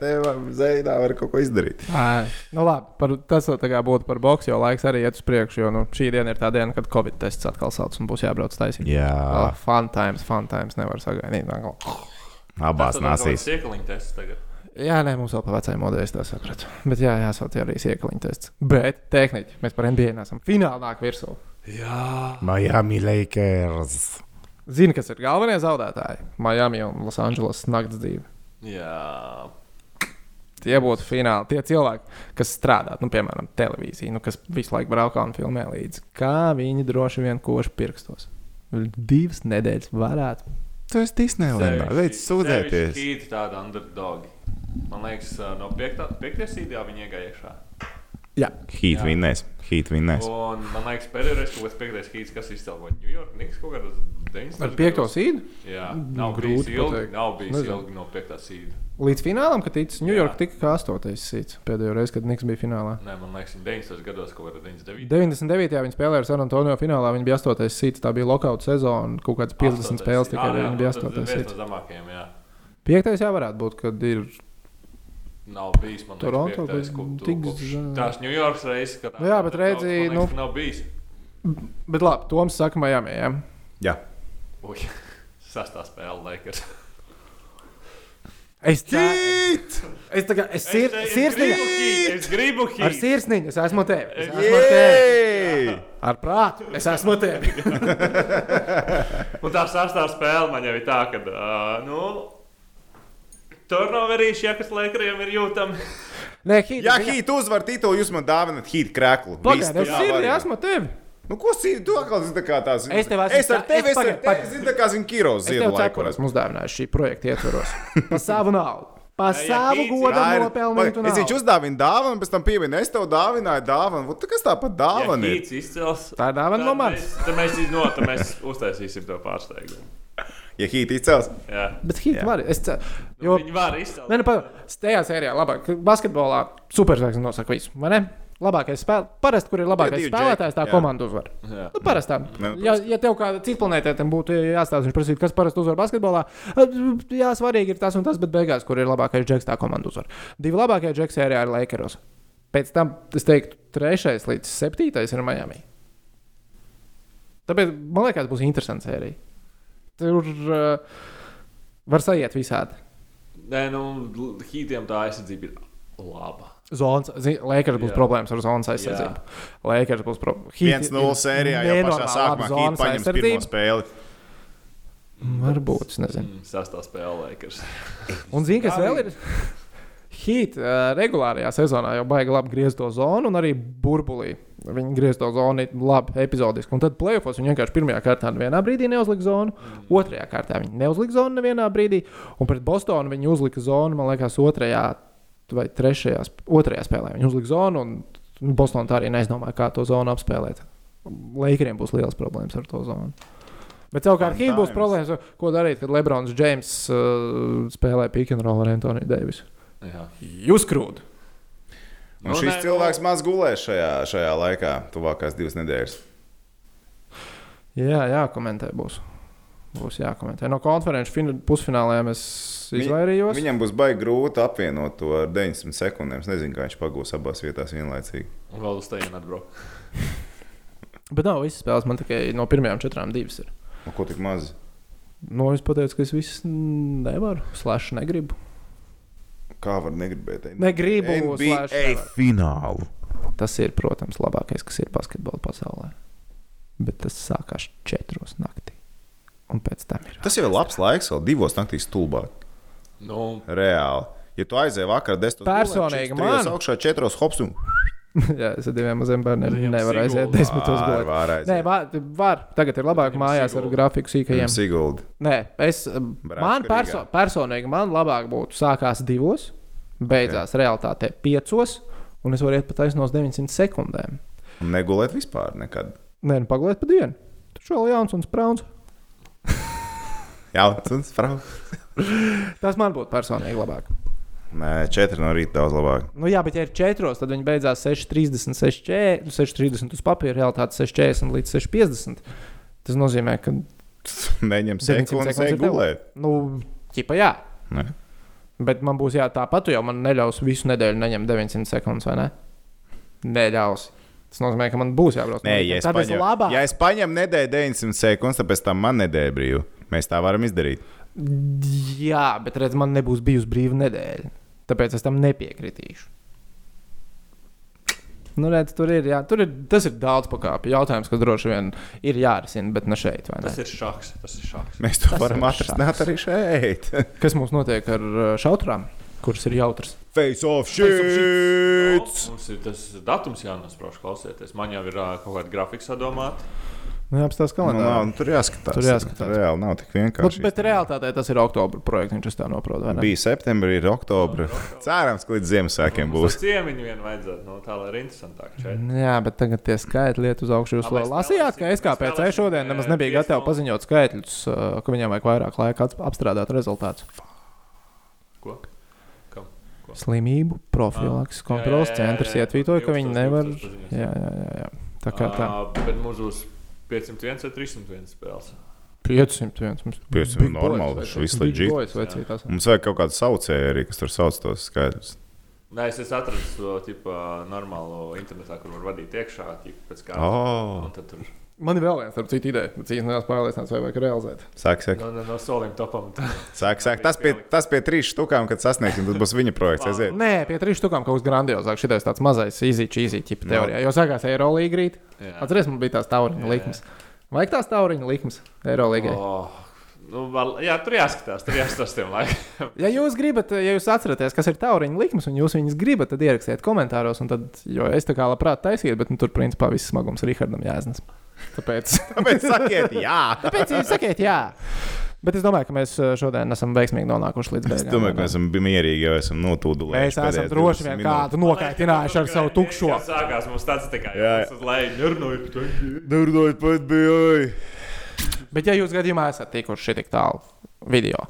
zēdā var kaut ko izdarīt. Ā, Nu, labi, par, tas kā būtu par boxu, jo laiks arī iet uz priekšu. Jo nu, šī diena ir tā diena, kad Covid tests atkal sauc un būs jābrauc taisīt. Jā, Oh, fun times, fun times nevar sagaidīt. Abās nāsīs. Jā, nē, mums vēl pa vecajai modē, es tā sapratu. Bet jā, jāsauc arī iekaliņa tests. Bet tehniski mēs par NBA nesam. Finālā nāk virsū. Jā. Miami Lakers. Zini, kas ir galvenie zaudētāji? Miami un Losandželos naktas dzīve. Jā. Tie būtu fināli. Tie cilvēki, kas strādā, nu, piemēram, televīzijā, nu, kas visu laiku braukā un filmē līdzi, kā viņi droši vien koši pirkstos. Divas nedēļas varētu. Tu esi Disneylandā. Veids sūdzēties. Hīti tādi underdogi. Man liekas, no piektā, piektajā sīdījā viņi iegāja iekšā. Jā, Heat Jā. vinnēs. Heat vinnēs. Un man liekas, pēdējais reizes kaut kāds piektais hīts, kas izcēlīja New York, Niks kaut kādā 90. ar piekto sīdu Jā, Mm, nav grūti bijis ilgi, nav bijis Nezinu. ilgi no piektā sīda. līdz finālam, kad ticis New York Jā. tika kā astotais sīds. Pēdējo reizi, kad Niks bija finālā. Nē, man liekas, viņa 90. gados kaut kādā 99. 99. viņi spēlēja ar San Antonio finālā. Viņi bija astotais sīds. Tā bija lokauta sezona. Kaut kāds 50 Astotais. spēles tikai Jā, jā, viņi bija ir astotais sīds. jā. Piektais jā, varētu būt, kad ir. Nav bijis, man Toronto, liekas, zem. tās New Yorkas reizes, kad Nu jā, bet man nu- nav bijis. Bet labi, Toms saka, Miami. Jā. Jā. Uj, sastā spēle Lakers. Es ceru, es tā kā es sir, Es- es sirsniņa. gribu hīt, Es gribu Ar hīt. sirsniņu es esmu tevi. Es esmu ar tevi. Ar prātu es esmu tevi. Un tā sastā spēle man jau ir tā, ka, uh, nu, turnoverīši, ja kas Lakeriem ir jūtami. Nē, Hīt. Jā, Heat uzvar titulu, jūs man dāvinat Heat krēklu. Viss, Pagaid, es vari. esmu tevi. Nu, ko sīvi? Tu atkal zini, tā kā tās. Es tev esmu Es ar tā- tevi, es es ar tevi, tā kā zini, Kirovs Es ziedu tev esmu uzdāvinājis šī projekta ietvaros. Par savu naudu. Pa Ja savu godu Tā ir- nopelnītu Es viņš uzdāvināju dāvanu, pēc tam pieminēju, es tev dāvināju dāvanu. Vot, Kas tā pat Ja dāvana ir? Hīts izcels. Tā ir dāvana no manis. mēs- Tad mēs, no, tad mēs uztaisīsim to pārsteigumu. Ja hīti izcels, Jā. Bet Jā. var. Es ceru, Jo... jo, Viņi var izcelt. ne, nu, pa, tajā sērijā labāk. Basketbolā superzvaigznes nosaka visu, vai ne? Labākais spēlētājs, parasti, kur ir labākais spēlētājs, tā jā. komanda uzvar. Jā. Nu, parasti tā. Nu, Ja, ja tev kāda cita planētā tam būtu jāstāsta, viņš prasītu, kas parasti uzvar basketbolā, jā, svarīgi ir tas un tas, bet beigās, kur ir labākais džeks, tā komanda uzvar. Divi labākie džeki sērijā ir Lakeros. Pēc tam, es teiktu, trešais līdz septītais ir Miami. Tāpēc man liekas, būs interesants sērija. Tur uh, var sajiet visādi. Nē, nu, hītiem tā aizsardzība ir laba. Zonas, Lakers būs Jā. problēmas ar zonas aizsardzību. Lakers būs problēmas. 1-0 sērijā jau pašā sākumā hīti paņems pirmo spēli. Varbūt, es nezinu. Mm, Sastā spēlē, Lakers. Un zini, kas vēl ir? Hīt uh, regulārajā sezonā jau baigi labi griezt to zonu, un arī burbulī. Viņi griež to zonu labi, epizodiski. Un tad plēsofos viņi vienkārši pirmajā kārtā nevienā brīdī neuzlika zonu, otrajā kārtā viņi neuzlika zonu nevienā brīdī, un pret Bostonu viņi uzlika zonu, man liekas, otrajā vai trešajā, otrajā spēlē. Viņi uzlika zonu, un Bostonā tā arī neizdomāja, kā to zonu apspēlēt. Lakeriem būs liels problēmas ar to zonu. Bet savukārt Hīm būs problēmas, ko darīt, kad Lebrons Džeims uh, spēlē pick and roll ar Antoniju Deivisu. Jūs krūti! Un Nu, šis nē, cilvēks maz gulēs šajā, šajā laikā, tuvākās divas nedēļas. Jā, jākomentē būs. Būs jākomentē. No konferenču fin- pusfināliem es izvairījos. Viņam būs baigi grūti apvienot to ar 90 sekundēm. Es nezinu, kā viņš pagūs abās vietās vienlaicīgi. Un vēl uz tejienu atbraukt. Bet nav visas spēles, man tikai no pirmajām četrām divas ir. Nu, ko tik maz? No es pateicu, ka es visas nevaru, slash, negribu. Kā var negribēt? Negribu, NBA finālu. Tas ir, protams, labākais, kas ir basketbola pasaulē. Bet tas sākās četros naktī. Un pēc tam ir. Tas jau ir labs laiks, vēl divos naktīs stulbāt. Nu, Reāli. Ja tu aizēji vakarā desmitos, Personīgi man- augšā četros hops un Jā, es ar diviem maziem bērniem nevaru aiziet desmitos Var, gulēt. var Nē, var, var. Tagad ir labāk Viņam mājās ar Sigulda. grafiku sīkajiem. Sigulda. Nē, es, man perso personīgi man labāk būtu sākās divos, beidzās okay. realitātē piecos, un es varu iet pat aiznos 900 sekundēm. Un negulēt vispār nekad. Nē, nu pagulēt pa dienu. Taču vēl jauns un sprauns. Jā, tas ir. Tas man būtu personīgi labāk. Nē, četri no rīta daudz labāk. Nu, jā, bet ja ir četros, tad viņi beidzās 6,30, 6,40, 6,30 uz papīra, realitāte 6,40 līdz 6,50. Tas nozīmē, ka Neņem 900 sekundes, ej gulēt. Nu, ķipa, jā. Ne. Bet man būs jā, tāpat, jau man neļaus visu nedēļu neņemt 900 sekundes, vai ne? Neļaus. Tas nozīmē, ka man būs jābrauc. Nē, ja es paņem, labāk. ja es paņemu nedēļu 900 sekundes, tad pēc tam man nedēļa brīva. Mēs tā varam izdarīt. Jā, bet redz, man nebūs bijusi brīva nedēļa. Tāpēc es tam nepiekritīšu. Nu, redz, tur ir, jā, tur ir, tas ir daudz pakāpju jautājums, kas droši vien ir jārisina, bet ne šeit. vai Ne? tas ir šāds. Tas ir šāds. Mēs to Tas varam atrisināt arī šeit. Kas mums notiek ar uh, šautrām, kuras ir jautras? Face of shit! Mums ir tas datums jānosprauž, klausieties. Man jau ir ā, kaut kāda grafika sadomāta. Nu, jāapstāsta Nu, kalendārā. nav, nu, tur jāskatās. Tur jāskatās. Reāli nav tik Bet, vienkārši. bet realitātē tas ir oktobra projekts, viņš tā ne? Bija septembrī, ir oktobra. Cerams, ka līdz Ziemassvētkiem Būs būs. ciemiņi vien vajadzētu, no tā lai ir interesantāk. Šeit. Jā, bet tagad tie skaitļi iet uz augšu. Jūs mēs lasījāt, ka SKPC šodien nemaz nebija gatava paziņot skaitļus, uh, ka viņam vajag vairāk laika apstrādāt rezultātus. Ko? Kam? Slimību profilakses kontrolas centrs ietvītoja, ka viņi 12, nevar. 12 paziņas. Jā, jā, jā. jā. Tā kā tā. Ā, Bet būs 501 vai 301 spēles. 501. Mums 500 big normāli, viss vecīt, Mums vajag kaut kādu saucēju arī, kas tur sauc tos skaidrus. Nē, es esmu atradis to tipu, normālu internetā, kur var vadīt iekšā. Tipu, pēc kā Oh. Un tad tur Man ir vēl viens, starp citu, ideja, bet cīņas neesmu pārliecināts, vai vajag realizēt. Sāk, sāk. no, no, no soliem topam. Sāk, sāk. Tas pie, tas pie trīs štukām, kad sasniegsim, tas būs viņa projekts. aiziet. Nē, pie trīs stūkām kaut kas grandiozāks. Šitais tāds mazais, tipa No. teorijā. Jo sākās Eirolīga rīt. Atcerieties, man bija tās tauriņa likmes. Vajag tās tauriņa likmes Eirolīgai. Oh, nu, vēl, jā, tur jāskatās, tur jāskatās tiem laikam. Ja jūs gribat, ja jūs atceraties, kas ir tauriņa likmes, un jūs viņus gribat, tad ierakstiet komentāros. un Tad, jo es tā kā labprāt taisītu, bet nu, tur principā viss smagums Rihardam jāiznes. Tāpēc, Tāpēc sakiet, jā. tāpēc jūs sakiet, jā. Bet es domāju, ka mēs uh, šodien esam veiksmīgi nonākuši līdz Es beigām. domāju, vai ka mēs esam mierīgi, jau esam notūdulējuši. Mēs esam droši 20 vien kādu nokaitinājuši ar savu tukšo. Jā, sākās mums tāds tā kā jau uz leju, nurnojot. Nerunājot pat bija. Bet, ja jūs gadījumā esat tikuši tik tālu video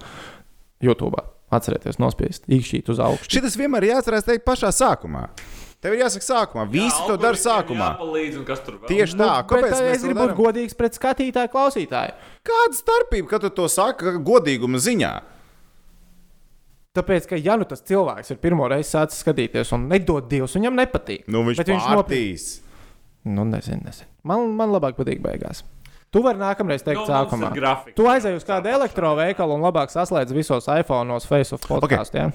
YouTube, atcerieties, nospiest īkšķīt uz augšu. Šitas vienmēr ir jāatcerās teikt pašā sākumā. Tev ir jāsaka sākumā. Visi to dara sākumā. Palīdz, un kas tur vēl? Tieši tā, Bet kāpēc uh, mēs gribu būt godīgs pret skatītāju, klausītāju. Kāda starpība, kad tu to saki godīguma ziņā? Tāpēc, ka ja nu tas cilvēks ir pirmo reizi sācis skatīties un nedod Dievs, viņam nepatīk. Nu, viņš Bet viņš pārtīs. Nu, nezinu, nezinu. Man, man labāk patīk beigās. Tu vari nākamreiz teikt, no, sākumā. grafika. Tu aizej uz kādu elektroveikalu un labāk saslēdz visos iPhone, face of podkāstiem.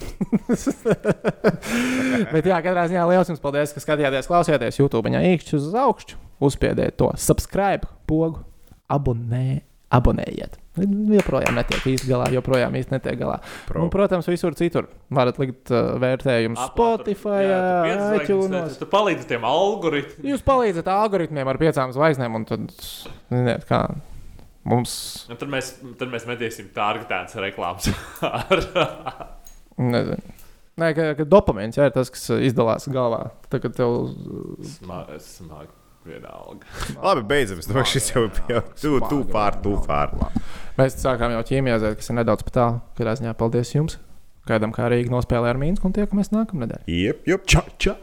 Bet, jā, katrā ziņā liels jums paldies, ka skatījāties, klausījāties YouTube. Viņa īkšķi uz augšu, uzspiediet to subscribe pogu, abonē, abonējiet. Joprojām netiek īsti galā, joprojām īsti netiek galā. Pro. Un, protams, visur citur varat likt uh, vērtējumu Spotify, iTunes. Tu palīdzi tiem algoritmiem. Jūs palīdzat algoritmiem ar piecām zvaigznēm, un tad, ziniet, kā mums, Un Tad mēs, tad mēs metīsim targetētas reklāmas. Ar- nezinu. Nē, ka, ka dopamīns jā, ir tas, kas izdalās galvā. Tā kā tev Smagi, smagi. Vienalga. Labi, beidzam. Es domāju, šis jau bija tu, tu pār, tu pār. Mēs sākām jau ķīmijāzēt, kas ir nedaudz pat tālu. Kādā ziņā paldies jums. Gaidām, kā Rīga nospēlē ar Mīnsku un tiekamies nākamnedēļ. Jep, jep, čau, čau.